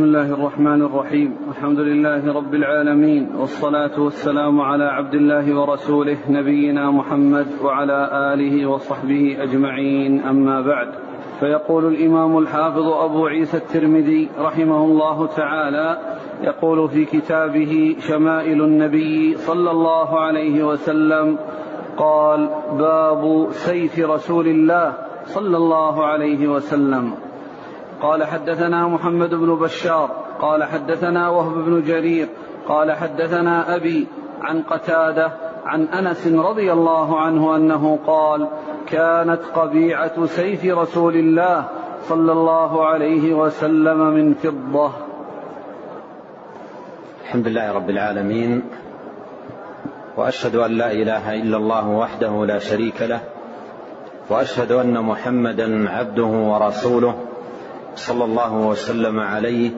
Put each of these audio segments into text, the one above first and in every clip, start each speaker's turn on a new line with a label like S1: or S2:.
S1: بسم الله الرحمن الرحيم. الحمد لله رب العالمين والصلاة والسلام على عبد الله ورسوله نبينا محمد وعلى آله وصحبه أجمعين. أما بعد فيقول الإمام الحافظ أبو عيسى الترمذي رحمه الله تعالى يقول في كتابه شمائل النبي صلى الله عليه وسلم قال باب سيف رسول الله صلى الله عليه وسلم. قال حدثنا محمد بن بشار قال حدثنا وهب بن جرير قال حدثنا أبي عن قتادة عن أنس رضي الله عنه أنه قال كانت قبيعة سيف رسول الله صلى الله عليه وسلم من فضة.
S2: الحمد لله رب العالمين وأشهد أن لا إله إلا الله وحده لا شريك له وأشهد أن محمدا عبده ورسوله صلى الله وسلم عليه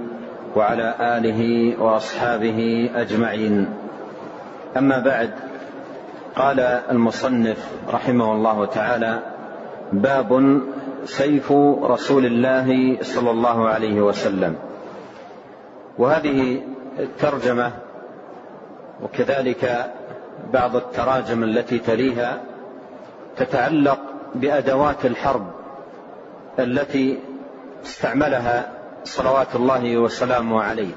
S2: وعلى آله وأصحابه أجمعين. أما بعد قال المصنف رحمه الله تعالى باب سيف رسول الله صلى الله عليه وسلم. وهذه الترجمة وكذلك بعض التراجم التي تليها تتعلق بأدوات الحرب التي استعملها صلوات الله وسلامه عليه.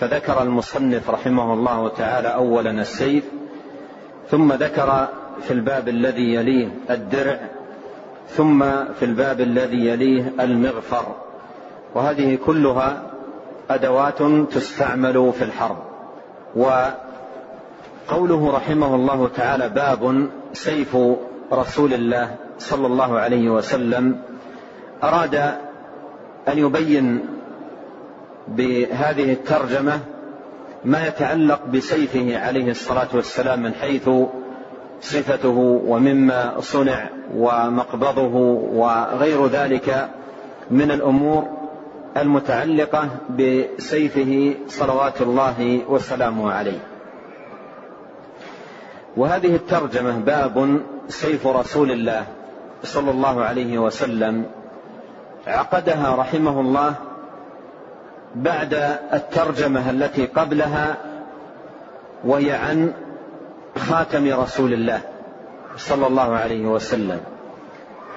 S2: فذكر المصنف رحمه الله تعالى اولا السيف ثم ذكر في الباب الذي يليه الدرع ثم في الباب الذي يليه المغفر. وهذه كلها أدوات تستعمل في الحرب. وقوله رحمه الله تعالى باب سيف رسول الله صلى الله عليه وسلم أراد أن يبين بهذه الترجمة ما يتعلق بسيفه عليه الصلاة والسلام من حيث صفته ومما صنع ومقبضه وغير ذلك من الأمور المتعلقة بسيفه صلوات الله وسلامه عليه. وهذه الترجمة باب سيف رسول الله صلى الله عليه وسلم عقدها رحمه الله بعد الترجمة التي قبلها وهي عن خاتم رسول الله صلى الله عليه وسلم.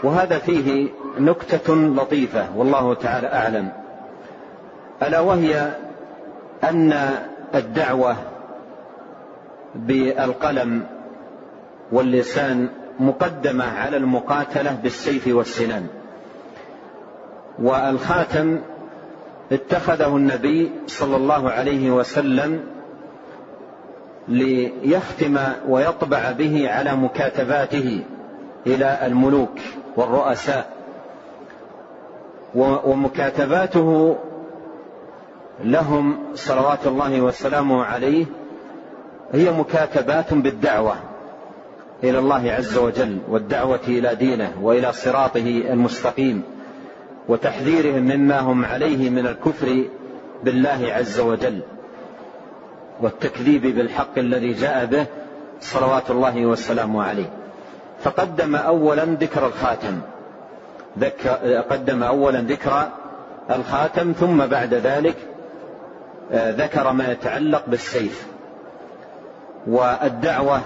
S2: وهذا فيه نكتة لطيفة والله تعالى أعلم. ألا وهي أن الدعوة بالقلم واللسان مقدمة على المقاتلة بالسيف والسنان. والخاتم اتخذه النبي صلى الله عليه وسلم ليختم ويطبع به على مكاتباته إلى الملوك والرؤساء. ومكاتباته لهم صلوات الله وسلامه عليه هي مكاتبات بالدعوة إلى الله عز وجل والدعوة إلى دينه وإلى صراطه المستقيم. وتحذيرهم مما هم عليه من الكفر بالله عز وجل والتكذيب بالحق الذي جاء به صلوات الله والسلام عليه. فقدم اولا ذكر الخاتم. قدم اولا ذكر الخاتم ثم بعد ذلك آه، ذكر ما يتعلق بالسيف. والدعوة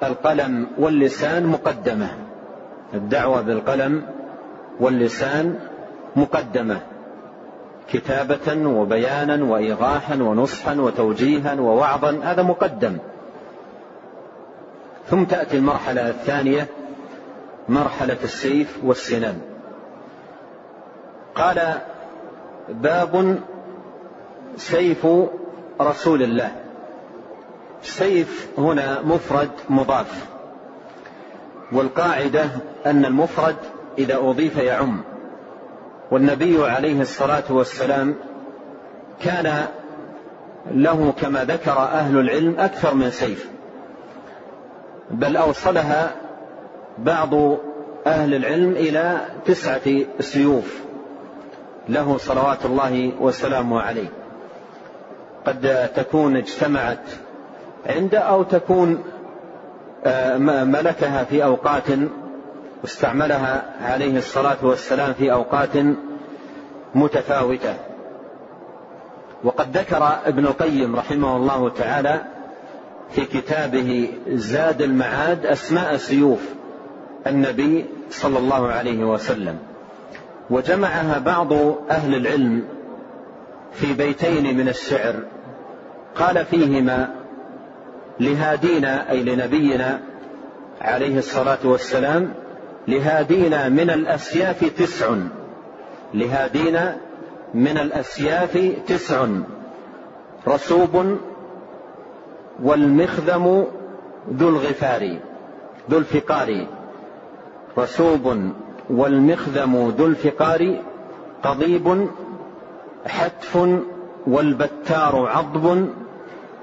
S2: بالقلم واللسان مقدمة. الدعوة بالقلم واللسان مقدمة كتابة وبيانا وإيضاحا ونصحا وتوجيها ووعظا هذا مقدم. ثم تأتي المرحلة الثانية مرحلة السيف والسنان. قال باب سيف رسول الله. سيف هنا مفرد مضاف والقاعدة أن المفرد إذا أضيف يعم. والنبي عليه الصلاة والسلام كان له كما ذكر أهل العلم أكثر من سيف. بل أوصلها بعض أهل العلم إلى تسعة سيوف له صلوات الله وسلامه عليه. قد تكون اجتمعت عنده أو تكون آه، ملكها في أوقات واستعملها عليه الصلاة والسلام في أوقات متفاوتة. وقد ذكر ابن القيم رحمه الله تعالى في كتابه زاد المعاد أسماء سيوف النبي صلى الله عليه وسلم وجمعها بعض أهل العلم في بيتين من الشعر قال فيهما لهادينا أي لنبينا عليه الصلاة والسلام لهادينا من الأسياف تسع. لهادينا من الأسياف تسع. رسوب والمخذم ذو الغفار ذو الفقار. رسوب والمخذم ذو الفقار قضيب حتف والبتار عضب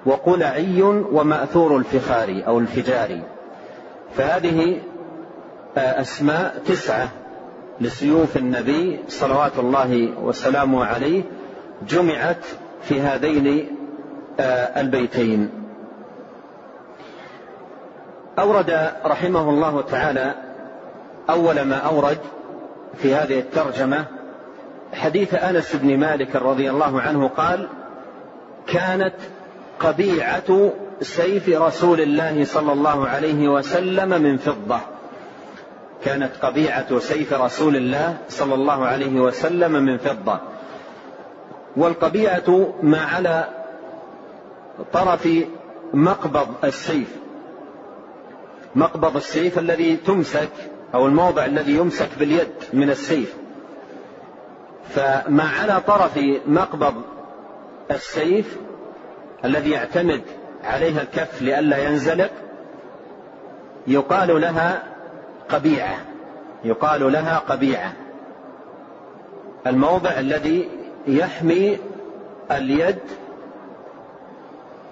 S2: وقلعي ومأثور الفخار أو الفجار. فهذه أسماء تسعة لسيوف النبي صلوات الله وسلامه عليه جمعت في هذين آه، البيتين. أورد رحمه الله تعالى أول ما أورد في هذه الترجمة حديث أنس بن مالك رضي الله عنه قال كانت قبيعة سيف رسول الله صلى الله عليه وسلم من فضة. كانت قبيعة سيف رسول الله صلى الله عليه وسلم من فضة. والقبيعة ما على طرف مقبض السيف. مقبض السيف الذي تمسك أو الموضع الذي يمسك باليد من السيف. فما على طرف مقبض السيف الذي يعتمد عليها الكف لئلا ينزلق يقال لها قبيعة. يقال لها قبيعة. الموضع الذي يحمي اليد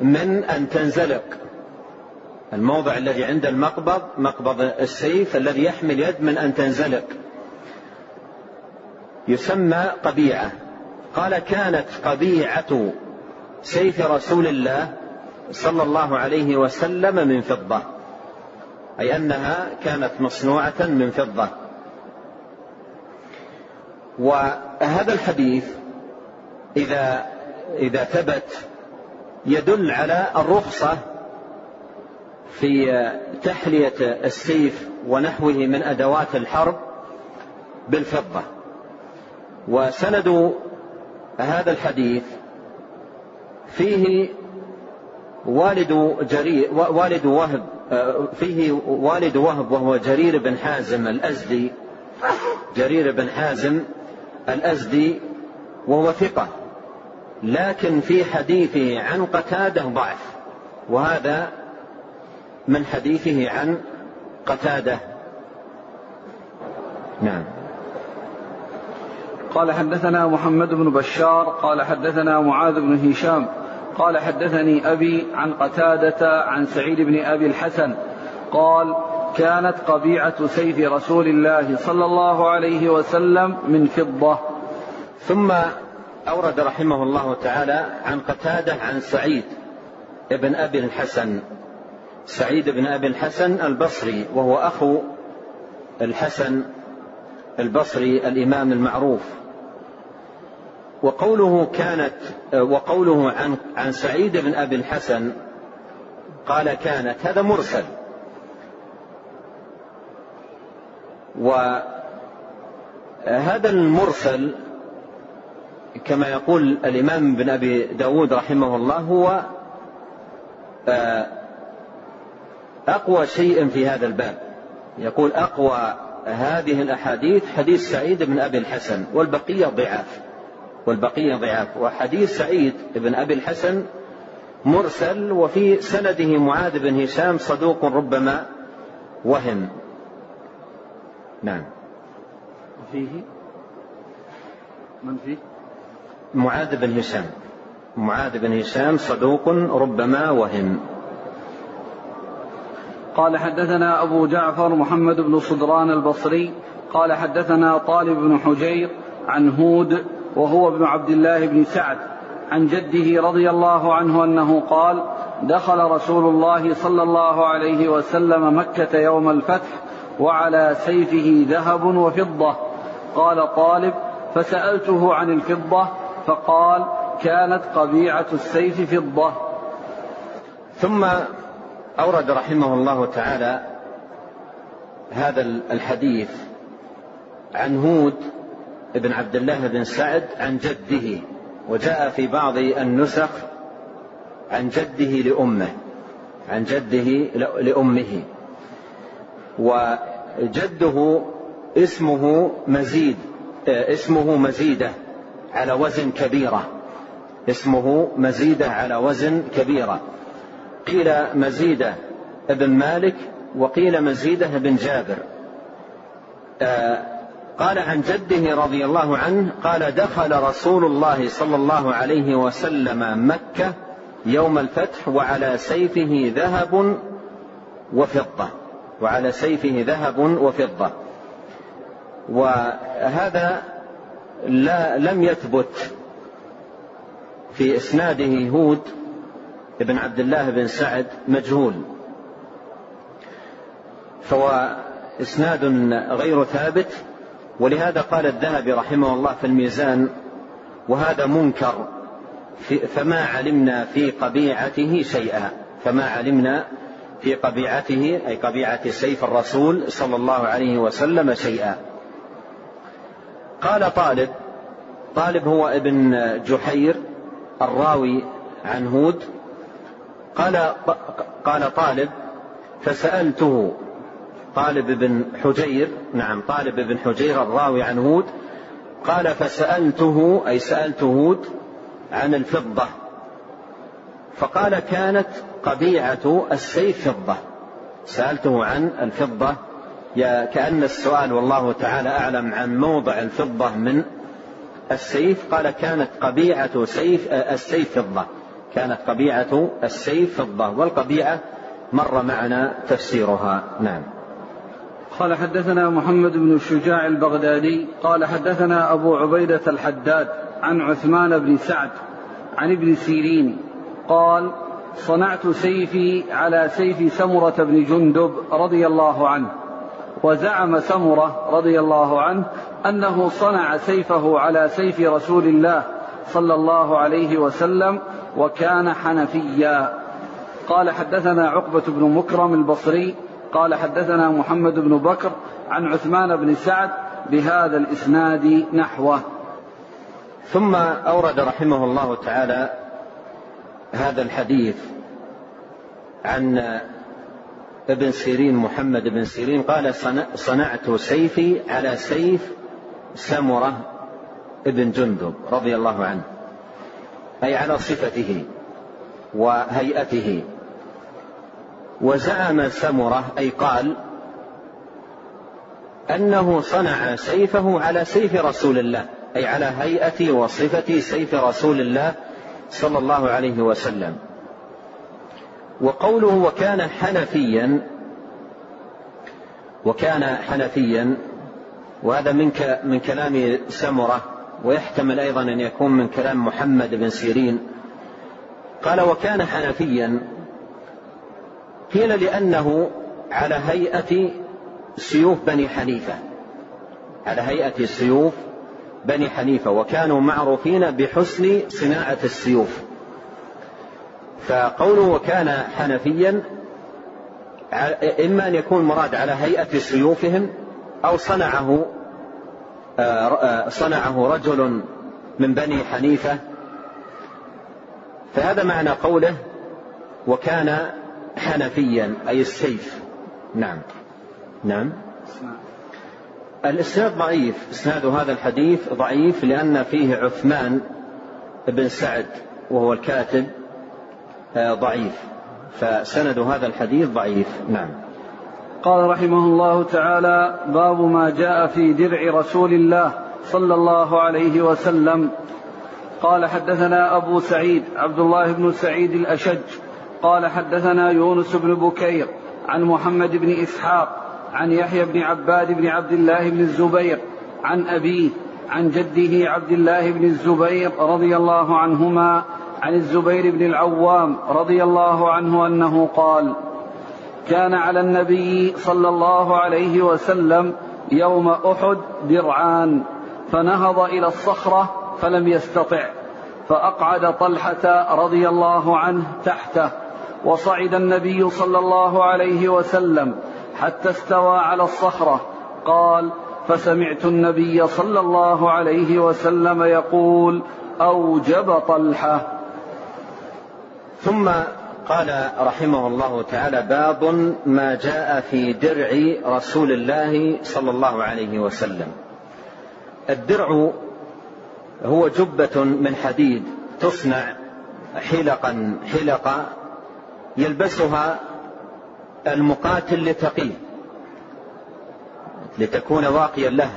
S2: من أن تنزلق. الموضع الذي عند المقبض مقبض السيف الذي يحمي اليد من أن تنزلق. يسمى قبيعة. قال كانت قبيعة سيف رسول الله صلى الله عليه وسلم من فضة. أي أنها كانت مصنوعة من فضة. وهذا الحديث إذا إذا ثبت يدل على الرخصة في تحلية السيف ونحوه من أدوات الحرب بالفضة. وسند هذا الحديث فيه والد جرير والد وهب فيه والد وهب وهو جرير بن حازم الأزدي. جرير بن حازم الأزدي وهو ثقة. لكن في حديثه عن قتادة ضعف. وهذا من حديثه عن قتادة. نعم.
S1: قال حدثنا محمد بن بشار قال حدثنا معاذ بن هشام قال حدثني أبي عن قتادة عن سعيد بن أبي الحسن قال كانت قبيعة سيف رسول الله صلى الله عليه وسلم من فضة.
S2: ثم أورد رحمه الله تعالى عن قتادة عن سعيد بن أبي الحسن. سعيد بن أبي الحسن البصري وهو أخو الحسن البصري الإمام المعروف. وقوله كانت وقوله عن عن سعيد بن أبي الحسن قال كانت هذا مرسل. وهذا المرسل كما يقول الإمام بن أبي داود رحمه الله هو آه، أقوى شيء في هذا الباب. يقول أقوى هذه الأحاديث حديث سعيد بن أبي الحسن والبقية ضعاف. والبقية ضعاف. وحديث سعيد بن أبي الحسن مرسل وفي سنده معاذ بن هشام صدوق ربما وهم. نعم.
S1: وفيه من فيه؟
S2: معاذ بن هشام. معاذ بن هشام صدوق ربما وهم.
S1: قال حدثنا أبو جعفر محمد بن صدران البصري قال حدثنا طالب بن حجير عن هود وهو ابن عبد الله بن سعد عن جده رضي الله عنه أنه قال دخل رسول الله صلى الله عليه وسلم مكة يوم الفتح وعلى سيفه ذهب وفضة. قال طالب فسألته عن الفضة فقال كانت قبيعة السيف فضة.
S2: ثم أورد رحمه الله تعالى هذا الحديث عن هود بن عبد الله بن سعد عن جده وجاء في بعض النسخ عن جده لأمه عن جده لأمه. وجده اسمه مزيد اسمه مزيدة على وزن كبيرة. اسمه مزيدة على وزن كبيرة. قيل مزيدة ابن مالك وقيل مزيدة بن جابر. آه، قال عن جده رضي الله عنه قال دخل رسول الله صلى الله عليه وسلم مكة يوم الفتح وعلى سيفه ذهب وفضة. وعلى سيفه ذهب وفضة. وهذا لا لم يثبت في إسناده هود بن عبد الله بن سعد مجهول. فهو إسناد غير ثابت ولهذا قال الذهبي رحمه الله في الميزان وهذا منكر فما علمنا في قبيعته شيئا فما علمنا في قبيعته أي قبيعة سيف الرسول صلى الله عليه وسلم شيئا. قال طالب طالب هو ابن جحير الراوي عن هود قال قال طالب فسألته طالب بن حجير نعم طالب بن حجير الراوي عن هود قال فسألته أي سألت هود عن الفضة. فقال كانت قبيعة السيف فضة. سألته عن الفضة. يا كأن السؤال والله تعالى أعلم عن موضع الفضة من السيف. قال كانت قبيعة سيف السيف فضة. كانت قبيعة السيف فضة والقبيعة مر معنا تفسيرها. نعم.
S1: قال حدثنا محمد بن الشجاع البغدادي قال حدثنا أبو عبيدة الحداد عن عثمان بن سعد عن ابن سيرين قال صنعت سيفي على سيف سمرة بن جندب رضي الله عنه وزعم سمرة رضي الله عنه أنه صنع سيفه على سيف رسول الله صلى الله عليه وسلم وكان حنفيا. قال حدثنا عقبة بن مكرم البصري قال حدثنا محمد بن بكر عن عثمان بن سعد بهذا الإسناد نحوه.
S2: ثم أورد رحمه الله تعالى هذا الحديث عن ابن سيرين محمد بن سيرين قال صنعت سيفي على سيف سمرة ابن جندب رضي الله عنه أي على صفته وهيئته. وزعم سمرة أي قال أنه صنع سيفه على سيف رسول الله أي على هيئة وصفة سيف رسول الله صلى الله عليه وسلم. وقوله وكان حنفيا وكان حنفيا وهذا من من كلام سمرة ويحتمل أيضا أن يكون من كلام محمد بن سيرين. قال وكان حنفيا قيل لأنه على هيئة سيوف بني حنيفة. على هيئة سيوف بني حنيفة وكانوا معروفين بحسن صناعة السيوف. فقوله وكان حنفيا إما أن يكون مراد على هيئة سيوفهم أو صنعه آه، صنعه رجل من بني حنيفة. فهذا معنى قوله وكان حنفيا أي السيف. نعم. نعم. الإسناد ضعيف. إسناد هذا الحديث ضعيف لأن فيه عثمان بن سعد وهو الكاتب آه، ضعيف. فسند هذا الحديث ضعيف. نعم.
S1: قال رحمه الله تعالى باب ما جاء في درع رسول الله صلى الله عليه وسلم. قال حدثنا أبو سعيد عبد الله بن سعيد الأشج قال حدثنا يونس بن بكير عن محمد بن إسحاق عن يحيى بن عباد بن عبد الله بن الزبير عن أبيه عن جده عبد الله بن الزبير رضي الله عنهما عن الزبير بن العوام رضي الله عنه أنه قال كان على النبي صلى الله عليه وسلم يوم أحد درعان فنهض إلى الصخرة فلم يستطع فأقعد طلحة رضي الله عنه تحته وصعد النبي صلى الله عليه وسلم حتى استوى على الصخرة. قال فسمعت النبي صلى الله عليه وسلم يقول أوجب طلحة.
S2: ثم قال رحمه الله تعالى باب ما جاء في درع رسول الله صلى الله عليه وسلم. الدرع هو جبة من حديد تصنع حلقا حلقا يلبسها المقاتل لتقيه لتكون واقيا له.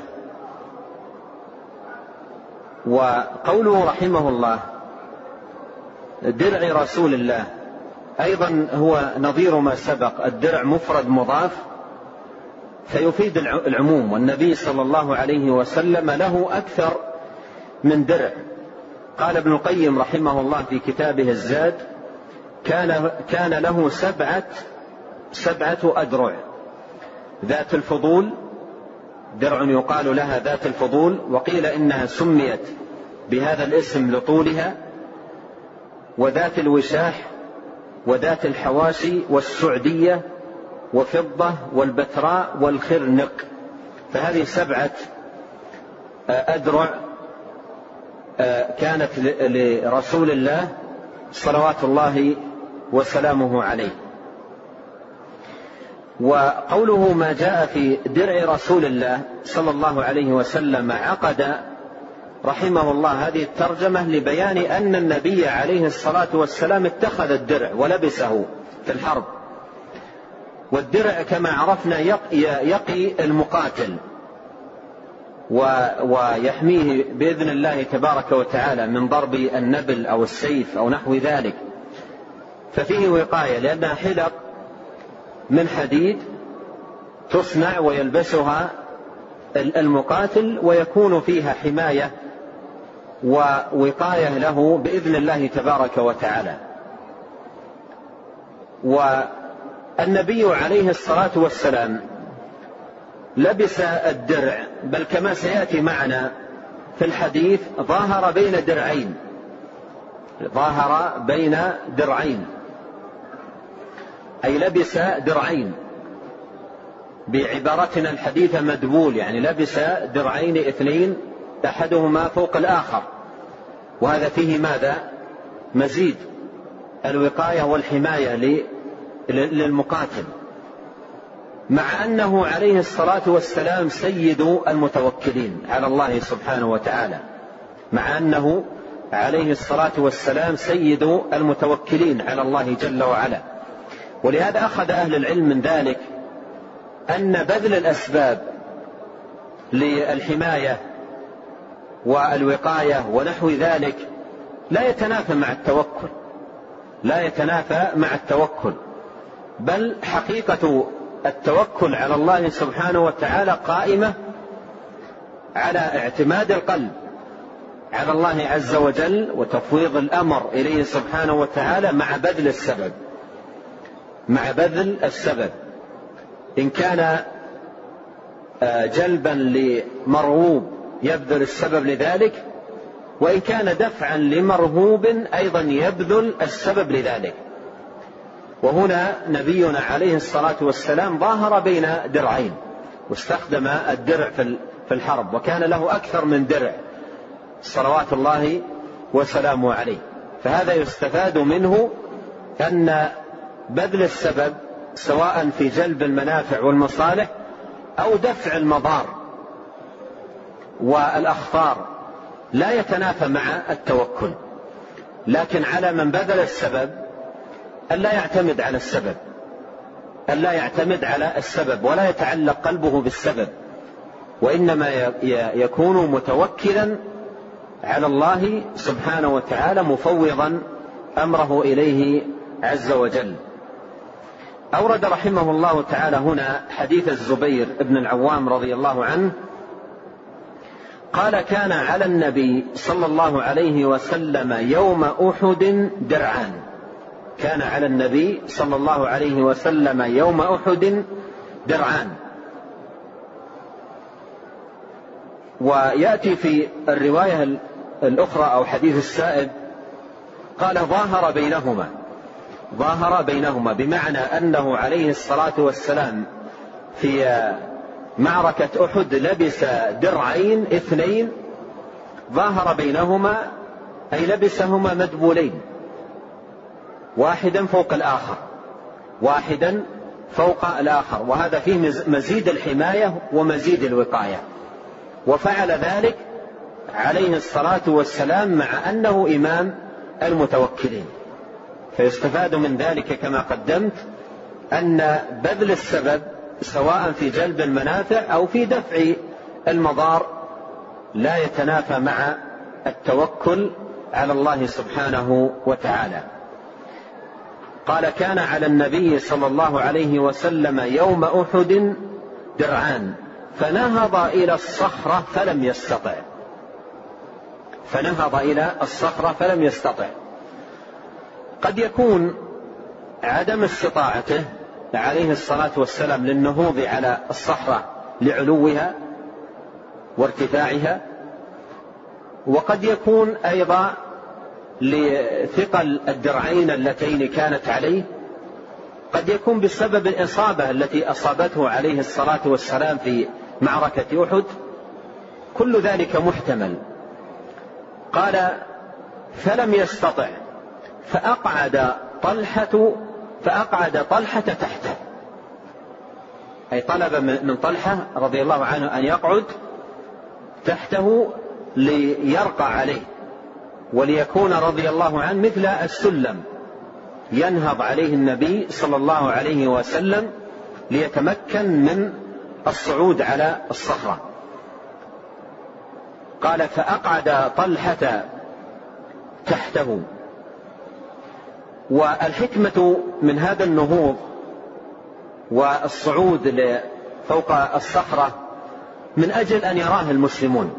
S2: وقوله رحمه الله درع رسول الله أيضا هو نظير ما سبق الدرع مفرد مضاف فيفيد العموم. والنبي صلى الله عليه وسلم له أكثر من درع. قال ابن القيم رحمه الله في كتابه الزاد كان كان له سبعه سبعة أدرع. ذات الفضول درع يقال لها ذات الفضول وقيل إنها سميت بهذا الاسم لطولها وذات الوشاح وذات الحواشي والسعدية وفضة والبتراء والخرنق. فهذه سبعة أدرع كانت لرسول الله صلوات الله وسلامه عليه. وقوله ما جاء في درع رسول الله صلى الله عليه وسلم عقد رحمه الله هذه الترجمة لبيان أن النبي عليه الصلاة والسلام اتخذ الدرع ولبسه في الحرب. والدرع كما عرفنا يقي المقاتل. ويحميه بإذن الله تبارك وتعالى من ضرب النبل أو السيف أو نحو ذلك. ففيه وقاية لأنها حلق من حديد تصنع ويلبسها المقاتل ويكون فيها حماية ووقاية له بإذن الله تبارك وتعالى. والنبي عليه الصلاة والسلام لبس الدرع بل كما سيأتي معنا في الحديث ظاهر بين درعين ظاهر بين درعين. أي لبس درعين. بعبارتنا الحديثة مدبول يعني لبس درعين اثنين أحدهما فوق الآخر. وهذا فيه ماذا؟ مزيد. الوقاية والحماية للمقاتل. مع أنه عليه الصلاة والسلام سيد المتوكلين على الله سبحانه وتعالى. مع أنه عليه الصلاة والسلام سيد المتوكلين على الله جل وعلا. ولهذا أخذ أهل العلم من ذلك أن بذل الأسباب للحماية والوقاية ونحو ذلك لا يتنافى مع التوكل لا يتنافى مع التوكل بل حقيقة التوكل على الله سبحانه وتعالى قائمة على اعتماد القلب على الله عز وجل وتفويض الأمر إليه سبحانه وتعالى مع بذل السبب. مع بذل السبب. إن كان آه، جلبا لمرغوب يبذل السبب لذلك وإن كان دفعا لمرهوب أيضا يبذل السبب لذلك. وهنا نبينا عليه الصلاة والسلام ظاهر بين درعين واستخدم الدرع في الحرب وكان له أكثر من درع. صلوات الله وسلامه عليه. فهذا يستفاد منه أن بذل السبب سواء في جلب المنافع والمصالح أو دفع المضار والأخطار لا يتنافى مع التوكل. لكن على من بذل السبب ألا يعتمد على السبب ألا يعتمد على السبب ولا يتعلق قلبه بالسبب وإنما يكون متوكلا على الله سبحانه وتعالى مفوضا أمره إليه عز وجل. أورد رحمه الله تعالى هنا حديث الزبير بن العوام رضي الله عنه قال كان على النبي صلى الله عليه وسلم يوم أحد درعان. كان على النبي صلى الله عليه وسلم يوم أحد درعان. ويأتي في الرواية الأخرى أو حديث السائب قال ظاهر بينهما. ظاهر بينهما بمعنى أنه عليه الصلاة والسلام في معركة أحد لبس درعين اثنين ظاهر بينهما أي لبسهما مدبولين واحدا فوق الآخر واحدا فوق الآخر وهذا فيه مزيد الحماية ومزيد الوقاية. وفعل ذلك عليه الصلاة والسلام مع أنه إمام المتوكلين. فيستفاد من ذلك كما قدمت أن بذل السبب سواء في جلب المنافع أو في دفع المضار لا يتنافى مع التوكل على الله سبحانه وتعالى. قال كان على النبي صلى الله عليه وسلم يوم أحد درعان فنهض إلى الصخرة فلم يستطع. فنهض إلى الصخرة فلم يستطع. قد يكون عدم استطاعته عليه الصلاة والسلام للنهوض على الصخره لعلوها وارتفاعها وقد يكون أيضا لثقل الدرعين اللتين كانت عليه قد يكون بسبب الإصابة التي أصابته عليه الصلاة والسلام في معركة أحد كل ذلك محتمل. قال فلم يستطع فأقعد طلحة فأقعد طلحة تحته. أي طلب من طلحة رضي الله عنه أن يقعد تحته ليرقى عليه وليكون رضي الله عنه مثل السلم. ينهض عليه النبي صلى الله عليه وسلم ليتمكن من الصعود على الصخرة. قال فأقعد طلحة تحته. والحكمة من هذا النهوض والصعود فوق الصخرة من أجل أن يراه المسلمون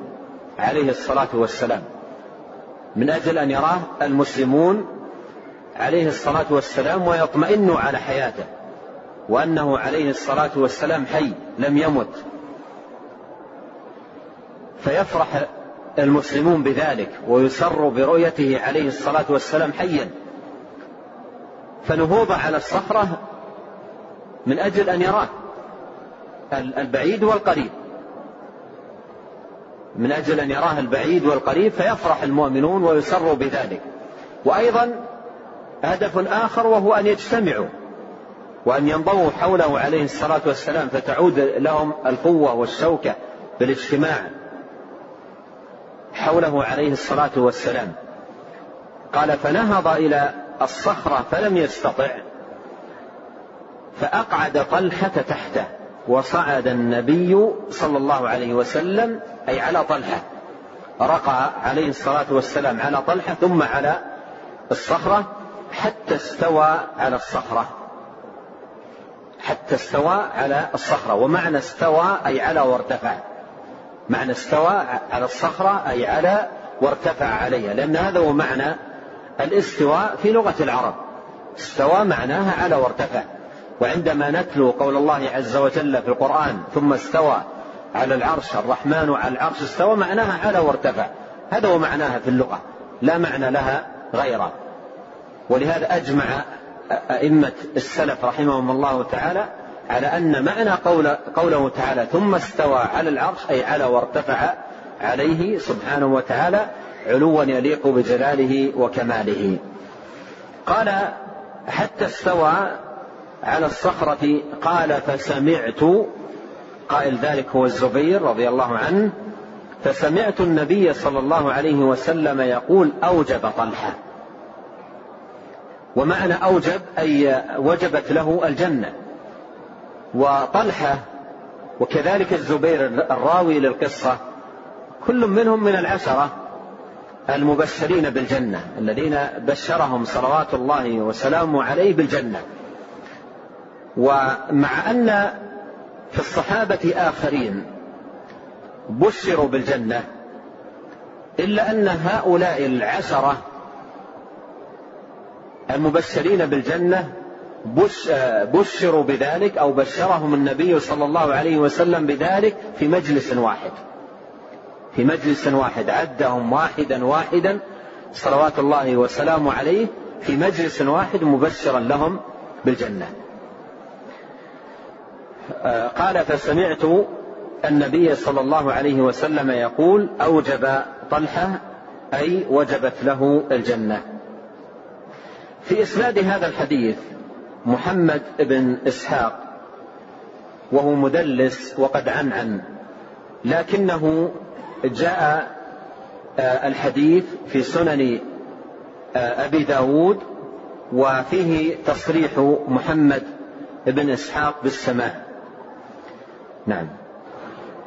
S2: عليه الصلاة والسلام. من أجل أن يراه المسلمون عليه الصلاة والسلام ويطمئنوا على حياته وأنه عليه الصلاة والسلام حي لم يمت. فيفرح المسلمون بذلك ويسر برؤيته عليه الصلاة والسلام حيا. فنهوض على الصخرة من أجل أن يراه. البعيد والقريب. من أجل أن يراه البعيد والقريب فيفرح المؤمنون ويسروا بذلك. وأيضا هدف آخر وهو أن يجتمعوا وأن ينضووا حوله عليه الصلاة والسلام فتعود لهم القوة والشوكة بالاجتماع حوله عليه الصلاة والسلام. قال فنهض إلى الصخرة فلم يستطع. فأقعد طلحة تحته وصعد النبي صلى الله عليه وسلم أي على طلحة. رقى عليه الصلاة والسلام على طلحة ثم على الصخرة حتى استوى على الصخرة. حتى استوى على الصخرة. ومعنى استوى أي على وارتفع. معنى استوى على الصخرة أي على وارتفع عليها. لأن هذا هو معنى الاستواء في لغة العرب. استوى معناها على وارتفع. وعندما نتلو قول الله عز وجل في القرآن ثم استوى على العرش الرحمن على العرش استوى معناها على وارتفع. هذا هو معناها في اللغة. لا معنى لها غيره ولهذا أجمع أئمة السلف رحمهم الله تعالى على أن معنى قول قوله تعالى ثم استوى على العرش أي على وارتفع عليه سبحانه وتعالى علوا يليق بجلاله وكماله. قال حتى استوى على الصخرة قال فسمعت قائل ذلك هو الزبير رضي الله عنه فسمعت النبي صلى الله عليه وسلم يقول أوجب طلحة. ومعنى أوجب أي وجبت له الجنة. وطلحة وكذلك الزبير الراوي للقصة كل منهم من العشرة. المبشرين بالجنة الذين بشرهم صلوات الله وسلامه عليه بالجنة. ومع أن في الصحابة آخرين بشروا بالجنة إلا أن هؤلاء العشرة المبشرين بالجنة بشروا بذلك أو بشرهم النبي صلى الله عليه وسلم بذلك في مجلس واحد. في مجلس واحد عدهم واحدا واحدا صلوات الله وسلامه عليه في مجلس واحد مبشرا لهم بالجنة. آه، قال فسمعت النبي صلى الله عليه وسلم يقول أوجب طلحة أي وجبت له الجنة. في إسناد هذا الحديث محمد بن إسحاق وهو مدلس وقد عنعن لكنه جاء آه، الحديث في سنن آه، أبي داود وفيه تصريح محمد بن إسحاق بالسماع نعم.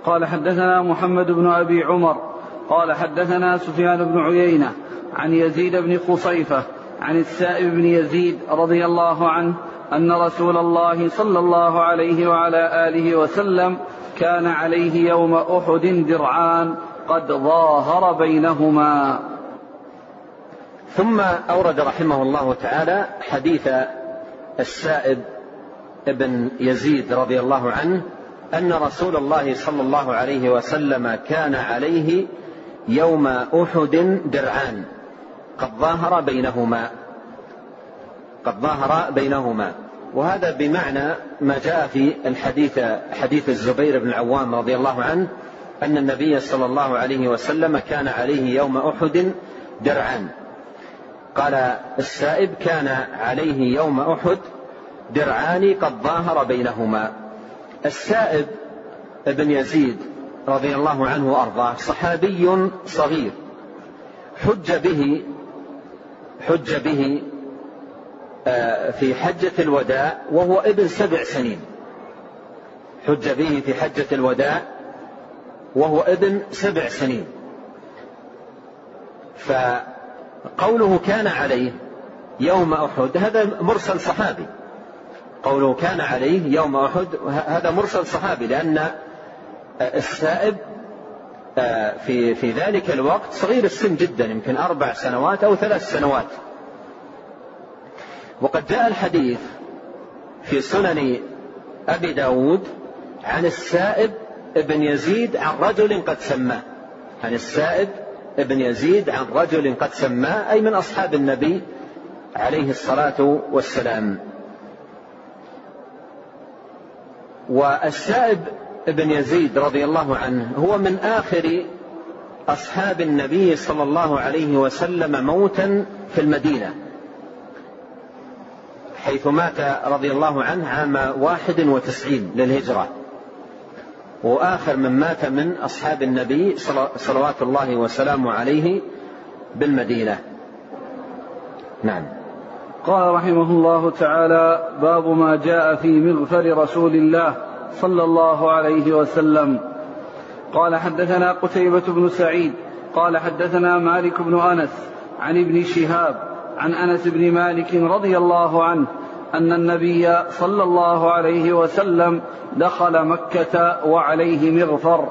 S1: قال حدثنا محمد بن أبي عمر. قال حدثنا سفيان بن عيينة عن يزيد بن خصيفة عن السائب بن يزيد رضي الله عنه أن رسول الله صلى الله عليه وعلى آله وسلم كان عليه يوم أحد درعان قد ظاهر بينهما.
S2: ثم أورد رحمه الله تعالى حديث السائب ابن يزيد رضي الله عنه أن رسول الله صلى الله عليه وسلم كان عليه يوم أحد درعان. قد ظاهر بينهما. قد ظاهر بينهما. وهذا بمعنى ما جاء في الحديث حديث الزبير بن العوام رضي الله عنه أن النبي صلى الله عليه وسلم كان عليه يوم أحد درعان قال السائب كان عليه يوم أحد درعان قد ظاهر بينهما. السائب ابن يزيد رضي الله عنه وأرضاه صحابي صغير. حج به حج به في حجة الوداع وهو ابن سبع سنين. حج به في حجة الوداع وهو ابن سبع سنين. فقوله كان عليه يوم أحد هذا مرسل صحابي. قوله كان عليه يوم أحد هذا مرسل صحابي لأن السائب آه، في في ذلك الوقت صغير السن جدا يمكن أربع سنوات أو ثلاث سنوات. وقد جاء الحديث في سنن أبي داود عن السائب ابن يزيد عن رجل قد سماه. عن السائب ابن يزيد عن رجل قد سماه أي من أصحاب النبي عليه الصلاة والسلام. والسائب ابن يزيد رضي الله عنه هو من آخر أصحاب النبي صلى الله عليه وسلم موتا في المدينة. حيث مات رضي الله عنه عام واحد وتسعين للهجرة. وآخر من مات من أصحاب النبي صلوات الله وسلامه عليه بالمدينة. نعم.
S1: قال رحمه الله تعالى باب ما جاء في مغفر رسول الله صلى الله عليه وسلم. قال حدثنا قتيبة بن سعيد قال حدثنا مالك بن أنس عن ابن شهاب عن أنس بن مالك رضي الله عنه أن النبي صلى الله عليه وسلم دخل مكة وعليه مغفر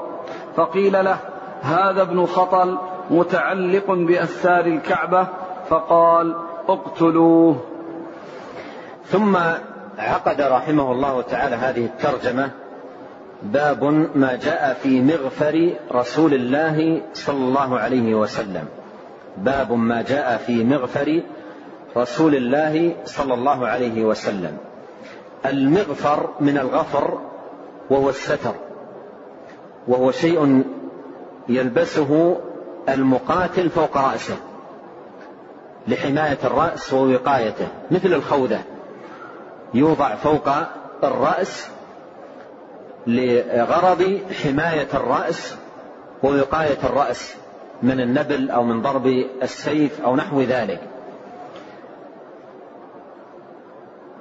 S1: فقيل له هذا ابن خطل متعلق بأستار الكعبة؟ فقال اقتلوه.
S2: ثم عقد رحمه الله تعالى هذه الترجمة باب ما جاء في مغفر رسول الله صلى الله عليه وسلم. باب ما جاء في مغفر رسول الله صلى الله عليه وسلم. المغفر من الغفر وهو الستر. وهو شيء يلبسه المقاتل فوق رأسه لحماية الرأس ووقايته مثل الخوذة. يوضع فوق الرأس لغرض حماية الرأس ووقاية الرأس من النبل أو من ضرب السيف أو نحو ذلك.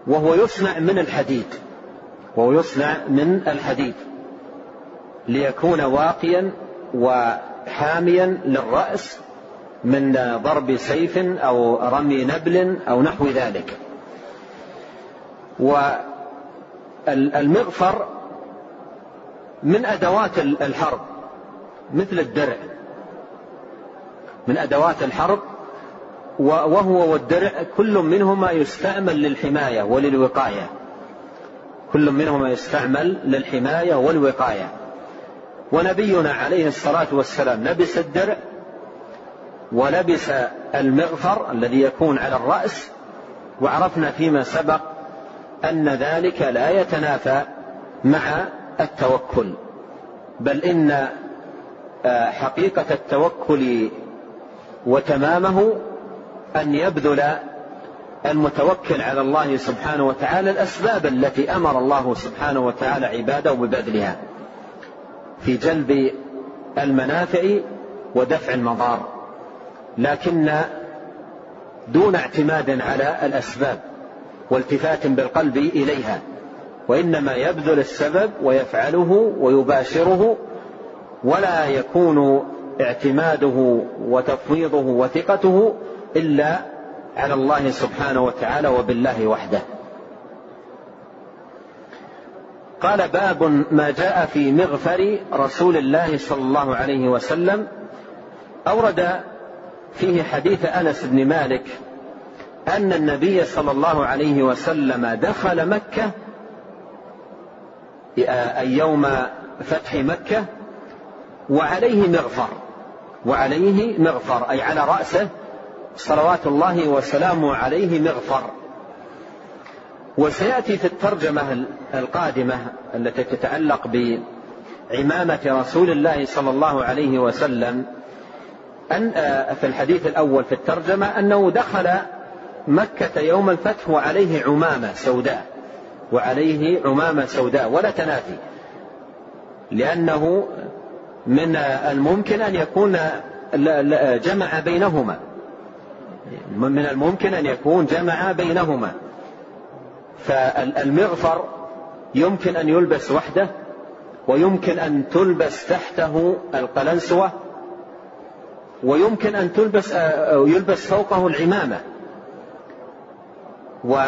S2: وهو يصنع من الحديد. وهو يصنع من الحديد. ليكون واقيا وحاميا للرأس من ضرب سيف أو رمي نبل أو نحو ذلك. والمغفر من أدوات الحرب مثل الدرع. من أدوات الحرب وهو والدرع كل منهما يستعمل للحماية وللوقاية. كل منهما يستعمل للحماية والوقاية. ونبينا عليه الصلاة والسلام لبس الدرع ولبس المغفر الذي يكون على الرأس وعرفنا فيما سبق أن ذلك لا يتنافى مع التوكل. بل إن آه، حقيقة التوكل وتمامه أن يبذل المتوكل على الله سبحانه وتعالى الأسباب التي أمر الله سبحانه وتعالى عباده ببذلها في جلب المنافع ودفع المضار. لكن دون اعتماد على الأسباب والتفات بالقلب إليها. وإنما يبذل السبب ويفعله ويباشره ولا يكون اعتماده وتفويضه وثقته إلا على الله سبحانه وتعالى وبالله وحده. قال باب ما جاء في مغفر رسول الله صلى الله عليه وسلم. أورد فيه حديث أنس بن مالك أن النبي صلى الله عليه وسلم دخل مكة اي يوم فتح مكة وعليه مغفر وعليه مغفر أي على رأسه صلوات الله وسلامه عليه مغفر. وسيأتي في الترجمة القادمة التي تتعلق بعمامة رسول الله صلى الله عليه وسلم أن آه، في الحديث الأول في الترجمة أنه دخل مكة يوم الفتح وعليه عمامة سوداء وعليه عمامة سوداء ولا تنافي. لأنه من الممكن أن يكون جمع بينهما. من الممكن أن يكون جمع بينهما. فالمغفر يمكن أن يلبس وحده ويمكن أن تلبس تحته القلنسوة ويمكن أن تلبس أو يلبس فوقه العمامة.